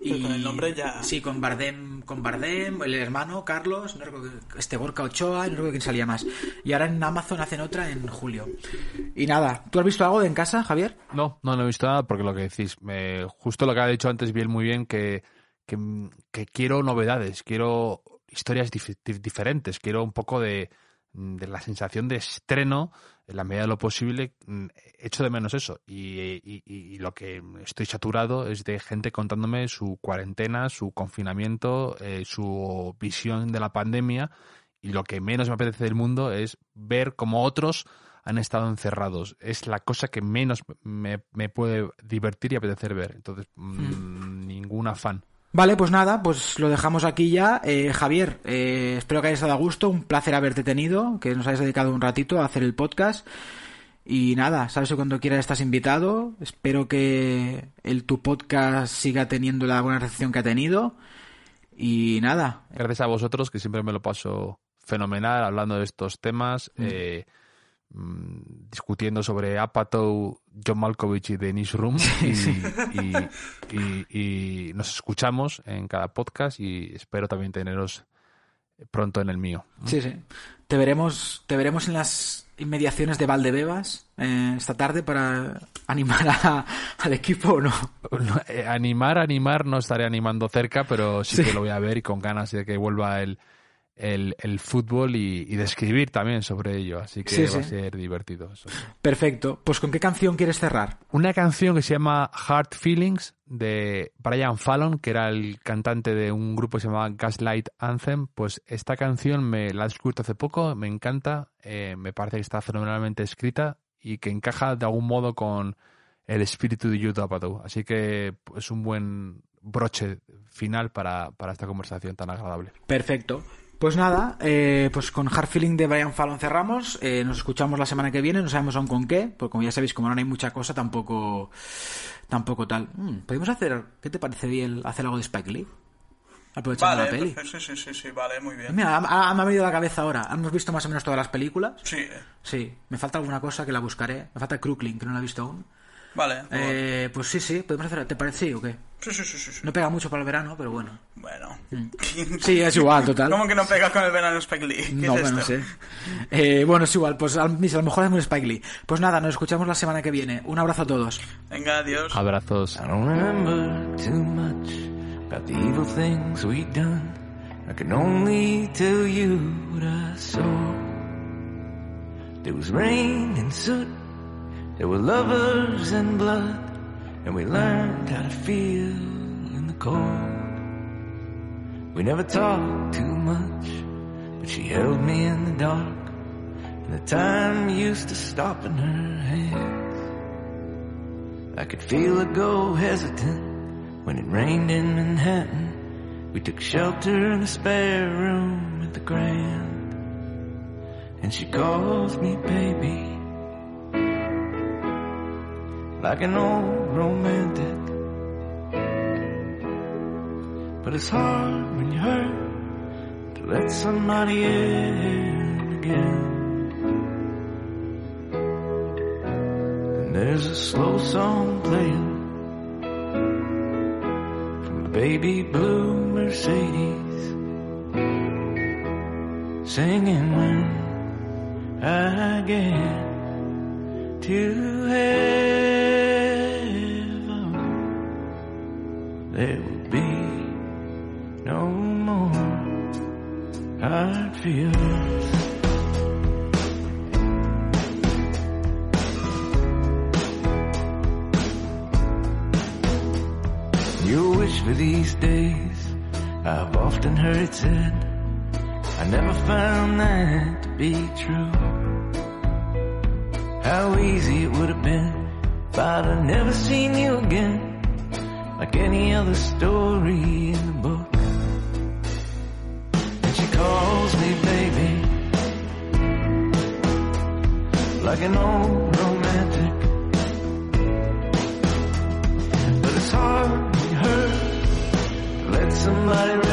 Y con el nombre ya... Sí, con Bardem, con Bardem, el hermano Carlos, no recuerdo, este Gorka Ochoa, no recuerdo quién salía más. Y ahora en Amazon hacen otra en julio. Y nada, ¿tú has visto algo de en casa, Javier? No, no, no he visto nada porque lo que decís, me, justo lo que ha dicho antes bien muy bien, que, que, que quiero novedades, quiero historias dif diferentes, quiero un poco de de la sensación de estreno, en la medida de lo posible, mm, echo de menos eso. Y, lo que estoy saturado es de gente contándome su cuarentena, su confinamiento, eh, su visión de la pandemia. Y lo que menos me apetece del mundo es ver cómo otros han estado encerrados. Es la cosa que menos me, puede divertir y apetecer ver. Entonces, mm, ningún afán. Vale, pues nada, pues lo dejamos aquí ya. Eh, Javier, eh, espero que hayas estado a gusto, un placer haberte tenido, que nos hayas dedicado un ratito a hacer el podcast. Y nada, sabes que cuando quieras estás invitado. Espero que el tu podcast siga teniendo la buena recepción que ha tenido. Y nada. Gracias a vosotros, que siempre me lo paso fenomenal hablando de estos temas. Mm. Eh, Mm, discutiendo sobre Apatow, John Malkovich y Dennis Room y, nos escuchamos en cada podcast y espero también teneros pronto en el mío. Sí, sí. Te veremos, te veremos en las inmediaciones de Valdebebas eh, esta tarde para animar al equipo o no. Eh, animar, animar, no estaré animando cerca, pero sí, que lo voy a ver y con ganas de que vuelva el el, el fútbol y, y, de escribir también sobre ello. Así que va a ser divertido. Perfecto. Pues ¿con qué canción quieres cerrar? Una canción que se llama Heart Feelings de Brian Fallon, que era el cantante de un grupo que se llamaba Gaslight Anthem. Pues esta canción me la he escuchado hace poco, me encanta, eh, me parece que está fenomenalmente escrita y que encaja de algún modo con el espíritu de Yuta Apatow. Así que es un buen broche final para, para esta conversación tan agradable. Perfecto. Pues nada, eh, pues con Hard Feeling de Brian Fallon cerramos. Eh, nos escuchamos la semana que viene, no sabemos aún con qué, porque como ya sabéis, como no hay mucha cosa, tampoco tampoco tal. Mm, Podemos hacer, ¿qué te parece bien hacer algo de Spike Lee? Aprovechando la peli. Sí, sí, sí, sí, vale, muy bien. Mira, me ha venido a la cabeza ahora. ¿Hemos visto más o menos todas las películas? Sí. Sí, me falta alguna cosa que la buscaré. Me falta Crooklyn, que no la he visto aún. Vale. Eh, pues sí, sí, podemos hacer. ¿Te parece sí o qué? Sí, sí, sí, sí. No pega mucho para el verano, pero bueno. Bueno. Mm. Sí, es igual, total. ¿Cómo que no pega con el verano Spike Lee? no, bueno, sé. Eh, bueno, es igual, pues a lo mejor es muy Spike Lee. Pues nada, nos escuchamos la semana que viene. Un abrazo a todos. Venga, adiós. Abrazos. I don't remember too much about the evil things we done. I can only tell you what I saw. There was rain and soot. There were lovers and blood. And we learned how to feel in the cold. We never talked too much, but she held me in the dark. And the time used to stop in her hands. I could feel her go hesitant when it rained in Manhattan. We took shelter in a spare room at the Grand. And she calls me baby like an old romantic. But it's hard when you hurt to let somebody in again. And there's a slow song playing from a baby blue Mercedes, singing when I get to heaven. there will be no more fears. Your wish for these days, I've often heard it said. I never found that to be true. How easy it would have been if I'd have never seen you again, like any other story in the book. And she calls me baby, like an old romantic. But it's hard to hurt to let somebody